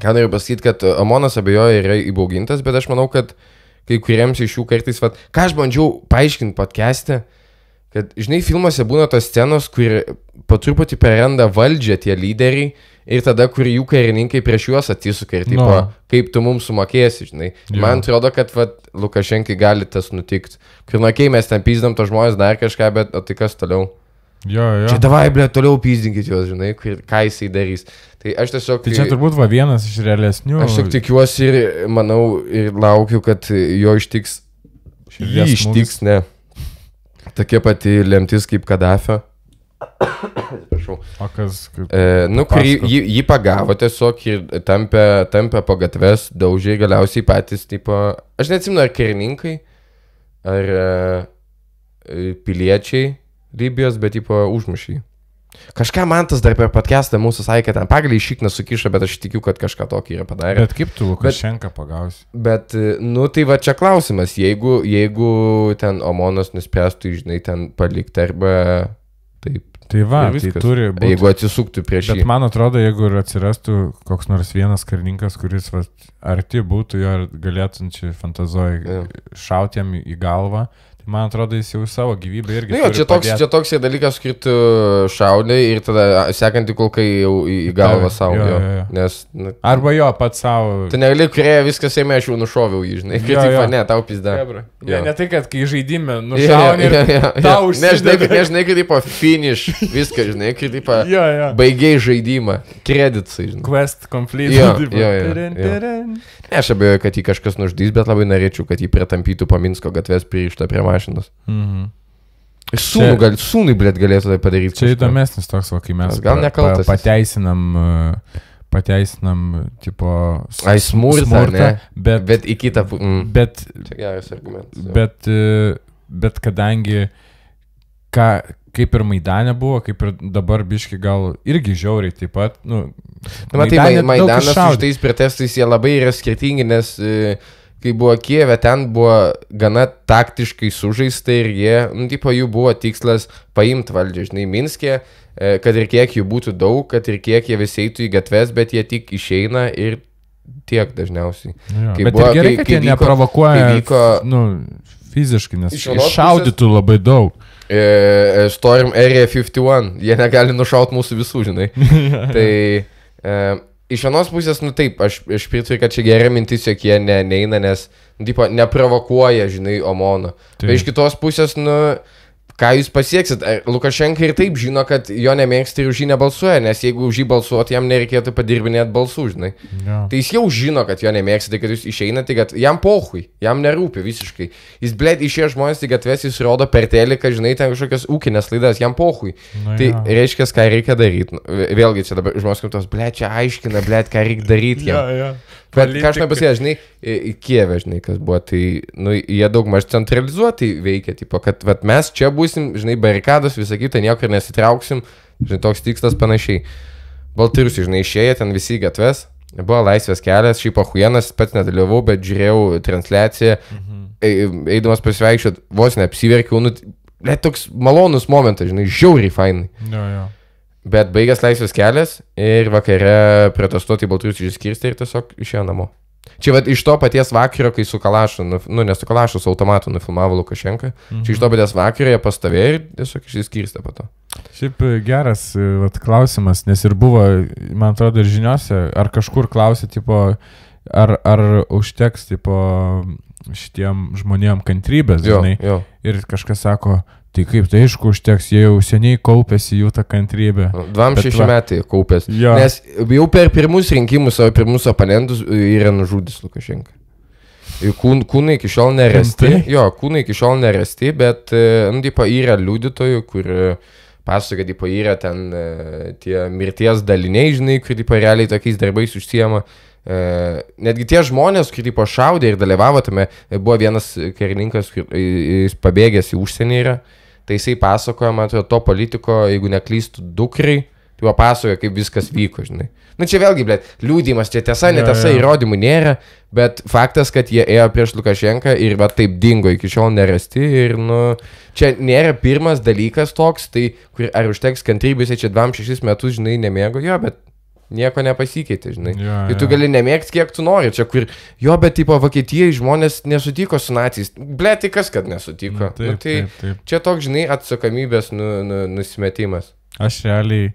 ką noriu pasakyti, kad Amonas abejoja yra įbaugintas, bet aš manau, kad kai kuriems iš jų kartais, vat, ką aš bandžiau paaiškinti podcast'e, kad, žinai, filmuose būna tos scenos, kur po truputį perenda valdžią tie lyderiai ir tada, kur jų karininkai prieš juos atsisuka ir tipo, No. kaip tu mums sumokėsi, žinai. Jo. Man atrodo, kad vat, Lukašenkai gali tas nutikti. Kur, nu, okei, mes ten pyzdam to žmonės dar kažką, bet o tai kas toliau? Jo, jo. Čia davai, ble, toliau pyzdinkit juos, žinai, ką jisai darys. Tai aš tiesiog... Tai čia turbūt va vienas iš realesnių. Aš tik tikiuosi ir manau ir laukiu, kad jo ištiks. Jį ištiks, ne. Tokia pati lemtis kaip Kadafio. Atsiprašau. O kas... Kaip... E, nu, kur jį, jį, pagavo tiesiog ir tampė, tampė po gatves, daužiai galiausiai patys, tipo, aš neatsimenu, ar karininkai, ar e, piliečiai Libijos, bet, tipo, užmušiai. Kažką man tas dar per podcastą mūsų sakė, ten pagaliai šikną sukišo, bet aš tikiu, kad kažką tokį yra padarę. Bet kaip tu Lukašenką pagausi? Bet, e, nu, tai va čia klausimas, jeigu, jeigu ten Omonas nuspręstų, žinai, ten palikti arba taip. Tai va, tai viskas. turi būti. Jeigu atsisuktų prieš Bet jį. man atrodo, jeigu ir atsirastų koks nors vienas karininkas, kuris va, arti būtų jo ir galėtum čia šauti jam į galvą, tai man atrodo, jis jau savo gyvybę irgi. Na Nu jo, čia toks, čia toks dalykas, kai tu šaudai ir tada sekantį kulką jau į, galvą Tave, savo. jo, Jo, jo, jo. Nes, nu, Arba jo, pats savo. tu negali, kurie viskas ėmė, aš jau nušoviau jį, žinai. Kai taip, ne, tau pizda. Ne, ne tai, kad kai žaidime nušauni ir jo, jo, jo. tau Nežinai, užsideda. kad- nežinai, kaip tipo finish, viską, žinai, kaip tipo Jo, jo. baigiai žaidimą, kreditsai, žinai. Quest complete. Jo, tipo, jo, jo, tirin, jo. tirin. Ne, aš abejoju, kad jį kažkas nužudys, bet labai norėčiau, kad jį pritampytų po Minsko gatvės pririštą prie mašinos. Mhm. Sūnų, gal, sūnui, blėt, galėtų tai padaryti. Čia kažką. įdomesnis toks, va, kai mes Gal nekaltas pa- pateisinam, uh, pateisinam, tipo, Ai, smurtą, ne? bet, bet, į kitą pusę. Mm. bet, Čia geras argumentas. bet, uh, bet kadangi ką, kaip ir Maidanė buvo, kaip ir dabar biški gal irgi žiauriai taip pat. Nu, Na, matai, Maidane Mai- daug Maidanas su šitais protestais jie labai yra skirtingi, nes e, kai buvo Kijeve, ten buvo gana taktiškai sužaista ir jie, nu, tipo, jų buvo tikslas paimti valdžią, žinai, Minskė, e, kad ir kiek jų būtų daug, kad ir kiek jie visi eitų į gatves, bet jie tik išeina ir tiek dažniausiai. Jo, Kai bet buvo- gerai, kai- kad kai jie vyko- neprovokuoja vyko- nu, fiziškai, nes Iš vienos šaudytų labai daug. E, e, Storm Area 51, jie negali nušauti mūsų visų, žinai. tai e, iš vienos pusės, nu taip, aš, aš pritariu, kad čia gera mintis, jog jie ne, neina, nes, nu, tipo, neprovokuoja, žinai, Omono. Bet iš kitos pusės, nu, ką jūs pasieksit? Ar Lukašenka ir taip žino, kad jo nemėgsta ir už jį nebalsuoja, nes jeigu už jį balsuoti, jam nereikėtų padirbinėti balsų, žinai. Jo. Tai jis jau žino, kad jo nemėgsta, tai kad jūs išeinate, kad jam pohui, jam nerūpi visiškai. Jis, blėt, išėjo žmonės į gatves, jis rodo per teleką, žinai, ten kažkokias ūkinės laidas, jam pohui. Nu Tai jo. reiškia, ką reikia daryti. Nu, vė- Vėlgi čia dabar žmonės kaip tos, blėt, čia aiškina, blėt, ką reikia daryti. Jo, jam. Bet ką aš nepasakė, žinai, Kijevę, žinai, kas buvo, tai, nu, jie daug maž centralizuotai veikia, tipo, kad vat, mes čia būsim, žinai, barikados, visą kitą, niekur nesitrauksim, žinai, toks tikslas panašiai. Baltarusiai, žinai, išėję ten visi į gatves, buvo laisvės kelias, šiaip ahuienas, pats nedalyvau, bet žiūrėjau transliaciją, Mhm. eidamas pasivaikščiot, vos neapsiverkiau, nu, net toks malonus momentas, žinai, žiauriai fainai. Jo, jo. Bet baigęs laisvės kelias ir vakare protestuoti Baltarusių išskirsti ir tiesiog išėjo namo. Čia vat iš to paties vakaro, kai su Kalašu, nu, ne su Kalašu, su automatu nufilmavo Lukašenka. Mhm. Čia iš to paties vakaro jie pastovėjo ir tiesiog išsiskirstė po to. Šiaip e, geras e, vat, klausimas, nes ir buvo, man atrodo, ir žiniuose, ar kažkur klausė, tipo, ar, ar užteks, tipo, šitiem žmonėm kantrybės, Jo, žinai. jo. Ir kažkas sako, tai kaip, tai aišku, užteks, jie jau seniai kaupėsi jų tą kantrybę. Nu, Dvam Bet šeši va- metai kaupęs. Jo. Nes jau per pirmus rinkimus savo pirmus oponentus yra nužudęs Lukašenka. Kūn, kūnai iki šiol nerasti. Rimtai? Jo, kūnai iki šiol nerasti, bet, e, nu, tipo, yra liudytojų, kur e, pasakoja, kad, tipo, yra ten e, tie mirties daliniai, žinai, kur, tipo, realiai tokiais darbais užsiema. E, netgi tie žmonės, kurie, tipo, šaudė ir dalyvavo tame, e, buvo vienas karininkas, kur, e, jis pabėgęs į užsienį yra. Tai jisai pasakoja, man atrodo, to politiko, jeigu neklystų dukrai, tai jo pasakoja, kaip viskas vyko, žinai. Na čia vėlgi, blėt, liūdimas, čia tiesa, netiesa, jo. įrodymų nėra, bet faktas, kad jie ėjo prieš Lukašenką ir va taip dingo, iki šiol nerasti ir, nu, čia nėra pirmas dalykas toks, tai kur ar užteks kantrybės, čia 2-6 metus, žinai, nemėgo jo, bet nieko nepasikeitė, žinai. Jo, Tai tu jo. gali nemėgti, kiek tu nori, čia kur, jo, bet, tipo, Vokietijai žmonės nesutiko su nacijais. Ble, tai kas, kad nesutiko? Taip, nu, tai taip, taip. čia toks, žinai, atsakomybės nu, nu, nusimetimas. Aš realiai,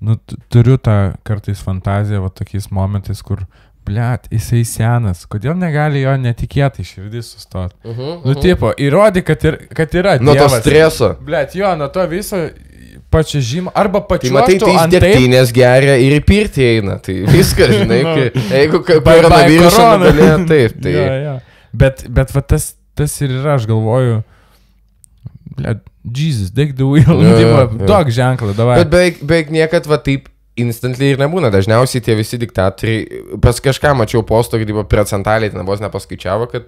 nu, tu- turiu tą kartais fantaziją, va tokiais momentais, kur, blėt, jisai senas, kodėl negali jo netikėtai širdis sustoti? Uh -huh, Nu, tipo, įrodi, kad, ir, kad yra. Nuo to streso. Blet, jo, nuo to viso pačia žymą. Arba Tai pačiu matai, tai jis degtinės geria ir į pirtį eina. Tai viskas, žinai, Nu. kai, jeigu Bye, bye, koronavirusą korona. nugalėjo, taip, tai. Jo, jo. Bet, bet va, tas, tas ir yra, aš galvoju, blet, Jesus, take the wheel. Jo, tipo, jo. Duok ženklą, davai. Bet beveik, beveik niekad va taip instantly ir nebūna. Dažniausiai tie visi diktatoriai, pas kažką mačiau posto, kad procentaliai ten vos nepaskaičiavo, kad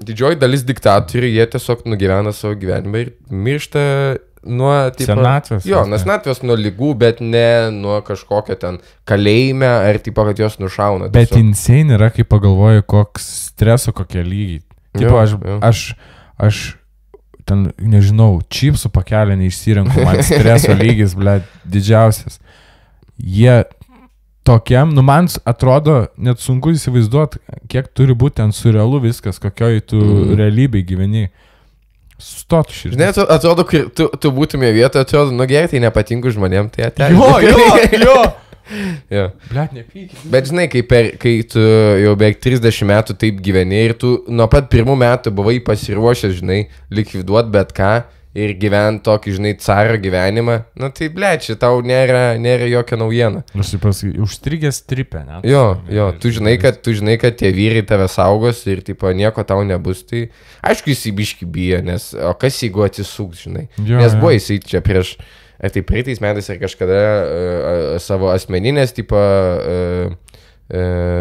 didžioji dalis diktatorių, jie tiesiog nugyvena savo gyvenimą ir miršta nuo... Tipo, Senatvės Jo, nuo senatvės, nuo lygų, bet ne nuo kažkokio ten kalėjime ar tipo, kad jos nušauna. Bet tiesiog. insane yra, kai pagalvoju, koks streso kokie lygiai. Tipo, Jo, aš, jo. aš, aš ten, nežinau, čipsų pakelį neišsirenku, man streso lygis, ble, didžiausias. Jie tokiam, nu man atrodo, net sunku įsivaizduoti, kiek turi būti ten surrealu viskas, kokioj tu mm. realybėj gyveni. Stot širdį. Žinai, atrodo, kai tu, tu būtumė vietoje, atrodo, nu gerai, tai nepatinka žmonėm, tai atėjo. Jo, jo, jo. jo. Blet, nepykit. Bet žinai, kai, per, kai tu jau beveik 30 metų taip gyveni ir tu nuo pat pirmų metų buvai pasiruošęs, žinai, likviduoti bet ką ir gyventi tokį, žinai, caro gyvenimą, nu tai ble, čia tau nėra, nėra jokia naujiena. Pasakysiu, užstrigęs tripę, ne? Jo, jo, tu žinai, kad, tu žinai, kad tie vyrai tave saugos ir, tipo, nieko tau nebus, tai aišku, jis įbiški bijo, nes, o kas jeigu atsisuks, žinai. Jo, Nes buvo jisai čia prieš, ar tai praeitais metais ar kažkada uh, savo asmeninės, tipo, uh,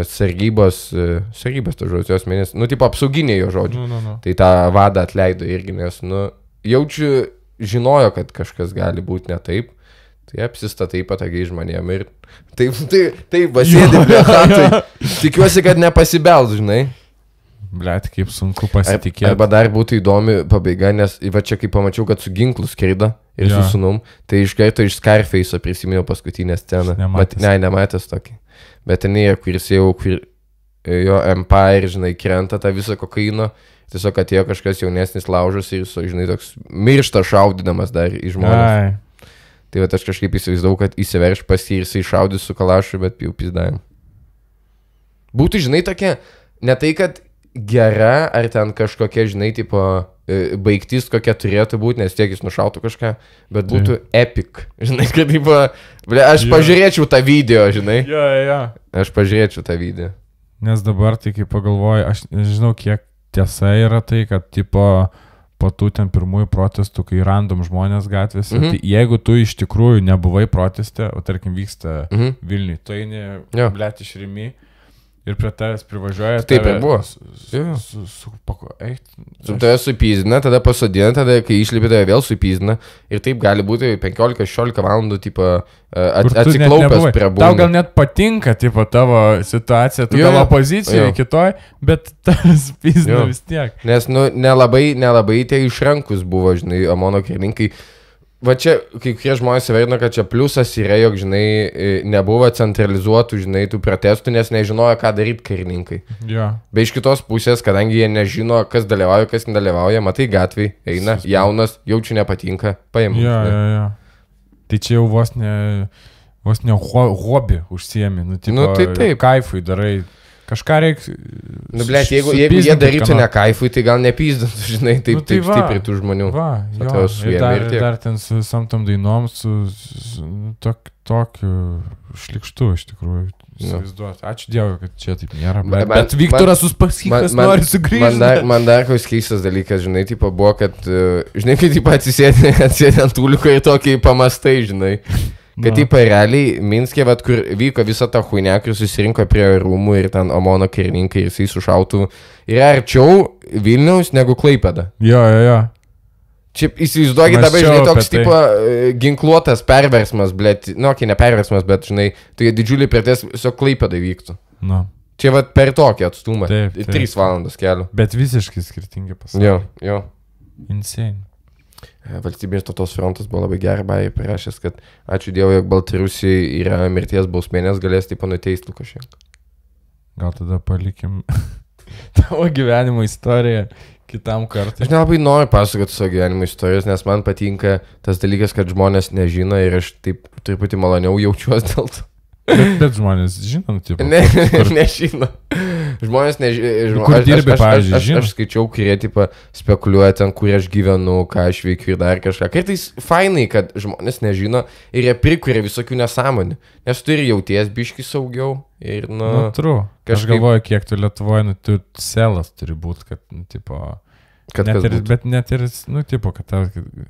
sargybos, sargybos to žodžio asmeninės, nu, tipo, apsauginė jo žodžiu. Nu, nu, nu. Tai tą vadą atleido irgi, nes, nu, jaučiu žinojo, kad kažkas gali būti ne taip. Tai apsistatai patogiai žmonėm ir taip, taip, taip, vasėdė prie chatai. Tikiuosi, kad nepasibels, žinai. Blet, kaip sunku pasitikėti. Arba dar būtų įdomi pabaiga, nes va čia kai pamačiau, kad su ginklu skraido ir Jo. su sunum, tai iš karto iš Scarface'o prisiminiau paskutinę sceną. Nematęs. Mat, ne, nematęs tokį. Bet ten yra, kuris jau, kur jo Empire, žinai, krenta tą visą kokainą. Tiesiog atėjo kažkas jaunesnis laužas ir jis, žinai, toks miršta šaudydamas dar į žmonės. Ai, Tai va aš kažkaip įsivaizdavau, kad įsiverš pas jį ir jisai šaudys su kalašu, bet jau pizdavim. Būtų, žinai, tokia, ne tai, kad gera, ar ten kažkokia, žinai, tipo, e, baigtis kokia turėtų būti, nes tiek jis nušautų kažką, bet būtų epic. Žinai, kad, tipo, aš Jo. pažiūrėčiau tą video, žinai. jo, jo. Aš pažiūrėčiau tą video. Nes dabar, tai kai pagalvoju, aš nežinau, kiek tiesa yra tai, kad, tipo, po tų ten pirmųjų protestų, kai random žmonės gatvėse, Mhm. mhm. tai jeigu tu iš tikrųjų nebuvai proteste, o tarkim vyksta Mhm. Vilniui, tu eini, Jo. blėt iš Rimi ir prie tavęs privažiuoja. Taip ir buvo. Su, su, pako, eik, Su tave supyzina, tada pasodina, tada kai išlipi tave vėl supyzina. Ir taip gali būti 15-16 valandų, tipo, at, tu net atsiklaupęs prie Tau būdo. gal net patinka, tipo, tavo situacija, tu Jo, gal jo. opozicijoje Jo. kitoj, bet tas Jo. vis tiek. Nes, nu, nelabai, nelabai tie išrankus buvo, žinai, Amono karininkai. Va čia, kai kurie žmonės įvertino, kad čia pliusas yra, jog, žinai, e, nebuvo centralizuotų, žinai, tų protestų, nes nežinojo, ką daryti karininkai. Jo. Be iš kitos pusės, kadangi jie nežino, kas dalyvauja, kas nedalyvauja, matai gatvėj, eina, jaunas, jaučiu nepatinka. Jo, žinai. jo, jo. Tai čia jau vos ne, vos ne ho, hobi užsiemi, nu, tipo, Nu, tai taip. Kaifui darai. Kažką reikia. Nu, blė, jeigu, jeigu jie darytų ne kaifui, tai gal nepyzdintų, žinai, taip, Nu, tai taip va. stipriai tų žmonių. Va, jo, tave suėmė ir dar, ir dar ten su visom tam dainom, su, su nu, tok, tokiu šlikštu iš tikrųjų. Jo. Įsivaizduot. Ačiū Dievui, kad čia taip nėra. Bet, man- bet Viktoras Uspaskikas nori sugrįžti. Man dar, man dar koks keistas dalykas, žinai, tipo buvo, kad, uh, žinai, kai tipo atsisėdė, ant tūliuko ir tokį pamastai, žinai. Kad Na. taip realiai Minskė, vat, kur vyko visa ta huinė, kur susirinko prie rūmų ir ten Omono karininkai ir jisai sušautų, yra arčiau Vilniaus negu Klaipėda. Jo, jo, jo. Čia įsivaizduokit dabar, žinai, toks tai. tipo e, ginkluotas perversmas, blėt, nu, kai ne perversmas, bet, žinai, tai didžiuliai prieties tiesiog Klaipėdai vyktų. Nu. Čia vat per tokį atstumą. Taip, taip. 3 valandas kelio. Bet visiškai skirtingi pasauliai. Jo, jo. Insane. E, Valstybės tautos frontas buvo labai gerai bairį parašęs, kad ačiū Dievui, jog Baltarusijai yra mirties bausmė, nes galės taip panuteisti Lukašenką. Gal tada palikim tavo gyvenimo istoriją kitam kartui. Aš nelabai noriu pasakoti savo gyvenimo istorijas, nes man patinka tas dalykas, kad žmonės nežino ir aš taip truputį maloniau jaučiuosi dėl to. Bet, bet žmonės žinom, tipo. Ne, nežino. Žmonės nežino. Kur aš, dirbi, aš, aš, pavyzdžiui, aš, žino? aš skaičiau, kurie tipo, spekuliuoja ten, kur aš gyvenu, ką aš veikiu ir dar kažką. Kartais fainai, kad žmonės nežino ir jie prikuria visokių nesąmonių. Nes tu ir jauties biški saugiau. Ir, nu, Nu, tru. Aš kažkaip- galvoju, kiek tu Lietuvoje, nu, tu selas turi būti, kad, nu, tipo. kad net ir, būtų. bet net ir, nu, tipo, kad tau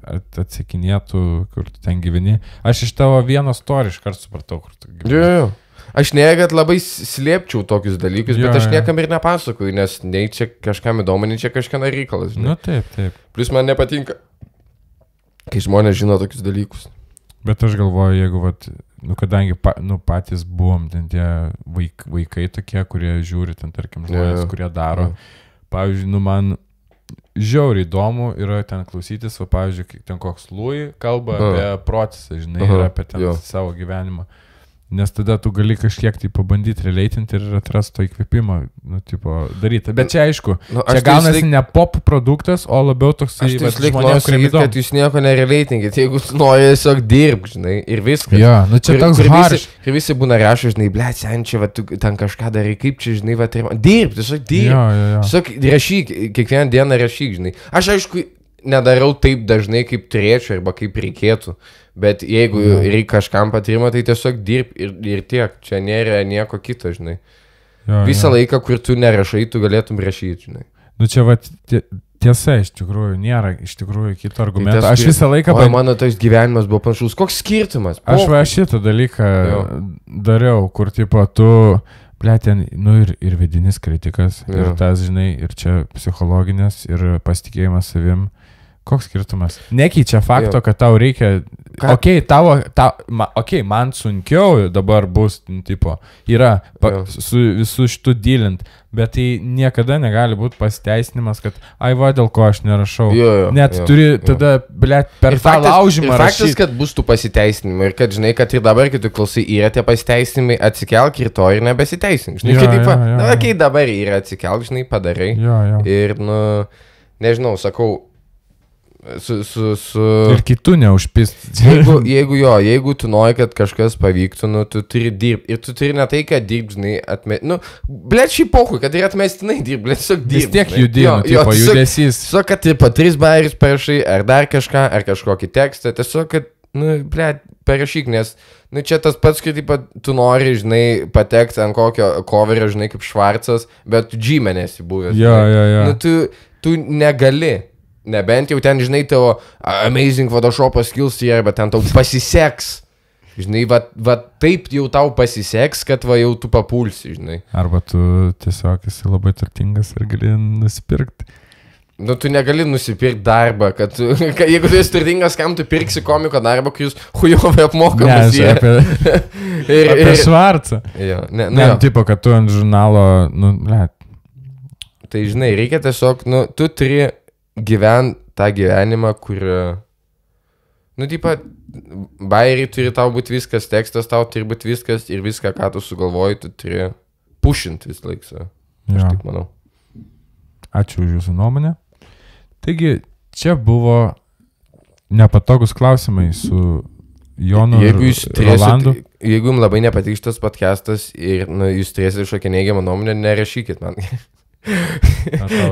at- atsakinėtų, kur tu ten gyveni. Aš iš tavo vieno story iškart supratau, kur tu gyveni. Jo, jo. Aš ne, kad labai slėpčiau tokius dalykus, Jo, bet aš niekam ir nepasakoju, nes nei čia kažkam įdomu, nei čia kažkieno reikalas. žinai. Nu, taip, taip. Plus man nepatinka, kai žmonės žino tokius dalykus. Bet aš galvoju, jeigu, vat, nu, kadangi pa, nu, patys buvom ten tie vaik, vaikai tokie, kurie žiūri, ten, tarkim, žmonės, jo. kurie daro. Jo. Pavyzdžiui, nu, man žiauriai įdomu yra ten klausytis, o, pavyzdžiui, ten koks Lui kalba Aha. apie procesą, žinai, Aha, ir apie ten jo. savo gyvenimą. Nes tada tu gali kažkiek tai pabandyti releitinti ir atrasti to įkvėpimą, nu, tipo, daryti. Bet čia aišku, Nu, čia tai gaunasi visąlaik- ne pop produktas, o labiau toksai Aš tai įdomu. kad jūs nieko nereleitingit, jeigu tu nori tiesiog dirbti, žinai, ir viskas. Jo, nu čia Ir- toks harš. visi, ir visi būna rašo, žinai, ble, sen čia, va, tu ten kažką darai, kaip čia, žinai, va, tai dirbti, tiesiog dirbti. Jo, jo, jo. Tiesiog rašyk, kiekvieną dieną rašyk, žinai. Aš aišku, nedarau taip dažnai, kaip turėčiau arba kaip reikėtų. Bet jeigu Jo. reikia kažkam patyrimo, tai tiesiog dirb ir, ir tiek. Čia nėra nieko kito, žinai. jo, Visą jo. laiką, kur tu nerašai, tu galėtum rašyti, žinai. Nu čia va, tie- tiesa, iš tikrųjų, nėra iš tikrųjų kito argumento. tas Aš visą laiką, O ban- mano tas gyvenimas buvo panašus. Koks skirtumas? aš Po- va šitą dalyką Jo. dariau, kur tipo tu, ble, ten, nu ir, ir vidinis kritikas, Jo. ir tas, žinai, ir čia psichologinės, ir pasitikėjimas savim. Koks skirtumas? Nekeičia fakto, Jo. kad tau reikia... Ką- Ok, tavo, ta, ma, ok, man sunkiau dabar bus, nu, tipo, yra pa, Jo. su visų šitų dylint, bet tai niekada negali būti pasiteisinimas, kad, ai va, dėl ko aš nerašau. Jo, jo, Net jo, turi jo. tada, ble, per Ir tą laužimą ir faktas, kad bus tų pasiteisinimų ir kad, žinai, kad ir dabar, kai tu klausai, yra tie pasiteisinimai, atsikelk rytoj ir nebesiteisink. Žinai, Jo, kad taip, na, jo. kai dabar yra atsikelk, žinai, padarai. Jo, jo. Ir, nu, nežinau, sakau, su, su, su... Ir kitų neužpist. Jeigu, jeigu jo, jeigu tu nori, kad kažkas pavyktų, nu, tu turi dirbti. Ir tu turi ne tai, kad dirbti, žinai, atmesti. Nu, blėt šį pohui, kad ir atmestinai dirbti, blėt tiesiog dirbti. Vis tiek judėjo, tipo, judesys. Tiesiog, kad ir po tris bairius parašai, ar dar kažką, ar kažkokį tekstą, tiesiog, kad, nu, blėt, parašyk, nes, nu, čia tas pats, kad, tipo, tu nori, žinai, patekti ant kokio coverio, žinai, kaip švarcas, bet tu džymenėsi buvęs. Jo, jo, jo. Nu, tu, tu negali. Nebent jau ten, žinai, tavo amazing Photoshop skills yra, bet ten tau pasiseks. Žinai, va, va taip jau tau pasiseks, kad va jau tu papulsi, žinai. Arba tu tiesiog esi labai turtingas ir gali nusipirkti. Nu, tu negali nusipirkti darbą, kad, tu, kad jeigu tu esi turtingas, kam tu pirksi komiko darbą, kai jūs hujovai apmokamas. Ne, apie, ir, apie švarcą. jo, ne, Ne, nu, nu, jo. tipo, kad tu ant žurnalo, nu, ble, Tai žinai, reikia tiesiog, nu, tu turi gyventi tą gyvenimą, kur... Nu, taip pat, bairiai turi tau būti viskas, tekstas tau turi būti viskas ir viską, ką tu sugalvoji, tu turi pušinti vis laik save. Aš jo. taip manau. Ačiū už jūsų nuomonę. Taigi, čia buvo nepatogus klausimai su Jonu Jeigu jūs turėsit, Rolandu. jeigu jums labai nepatiks šitas podcastas ir nu, jūs turėsite kažkokią neigiamą nuomonę, nerašykit man.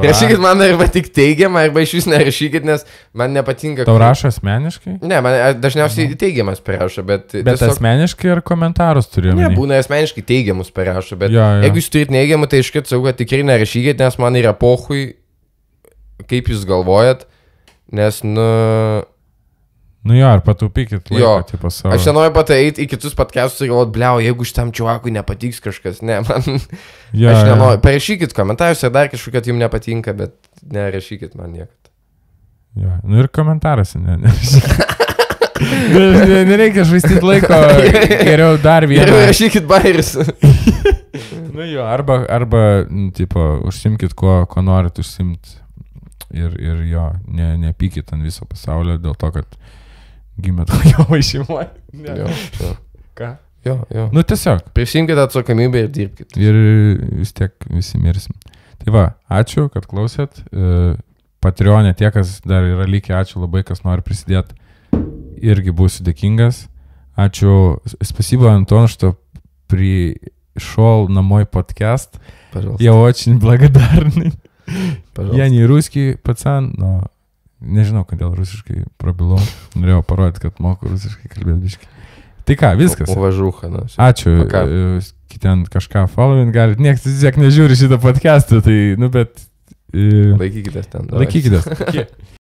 Rašykit man arba tik teigiamą, arba iš vis nerašykit, nes man nepatinka. Tau rašo asmeniškai? Ne, man dažniausiai teigiamas parašo, bet... Bet tiesiog- asmeniškai ar komentarus turiu? Ne, būna asmeniškai teigiamus parašo, bet Jo, jo. jeigu jūs turit neigiamų, tai iškart kad tikrai nerašykit, nes man yra pohui, kaip jūs galvojat, nes, nu, Nu jo, ar pataupykit laiko, Jo. tipo savo. aš nenoriu pat eiti į kitus podcastus ir galvoti, bliau, jeigu šitam čiuakui nepatiks kažkas, ne, man, jo, aš jo. nenoriu, parašykit komentarus, ar dar kažkokia jums nepatinka, bet nerašykit man niekada. Jo. Nu ir komentaras, ne, ne. Ne- ne- Nereikia švaistyti laiko, geriau dar vieną. Geriau rašykit bairis. Nu jo, arba, arba nu, tipo, užsimkit, kuo, kuo norit užsimti. Ir, ir jo, ne, nepykit ant viso pasaulio dėl to, kad gimėt tojo šeimoje. jo, jo, Ką? jo, jo. Nu tiesiog. Prisimkite atsakomybę ir dirbkite. Ir vis tiek visi mirsim. Tai va, ačiū, kad klausėt. E, Patreonė tie, kas dar yra likę, ačiū labai, kas nori prisidėti. Irgi būsiu dėkingas. Ačiū. Спасибо, Антон, что пришел на мой подкаст. Pažalsta. Я очень благодарный. pažalsta. Я не русский пацан, но nežinau, kodėl rusiškai prabilau. Norėjau parodyti, kad moku rusiškai kalbėti biškai. Tai ką, viskas. Uvažuha, nu. Ačiū. E, Ten kažką following galit. Niekas vis tiek nežiūri šitą podcastą, tai, nu, bet... e, Laikykitės ten. Laikykitės.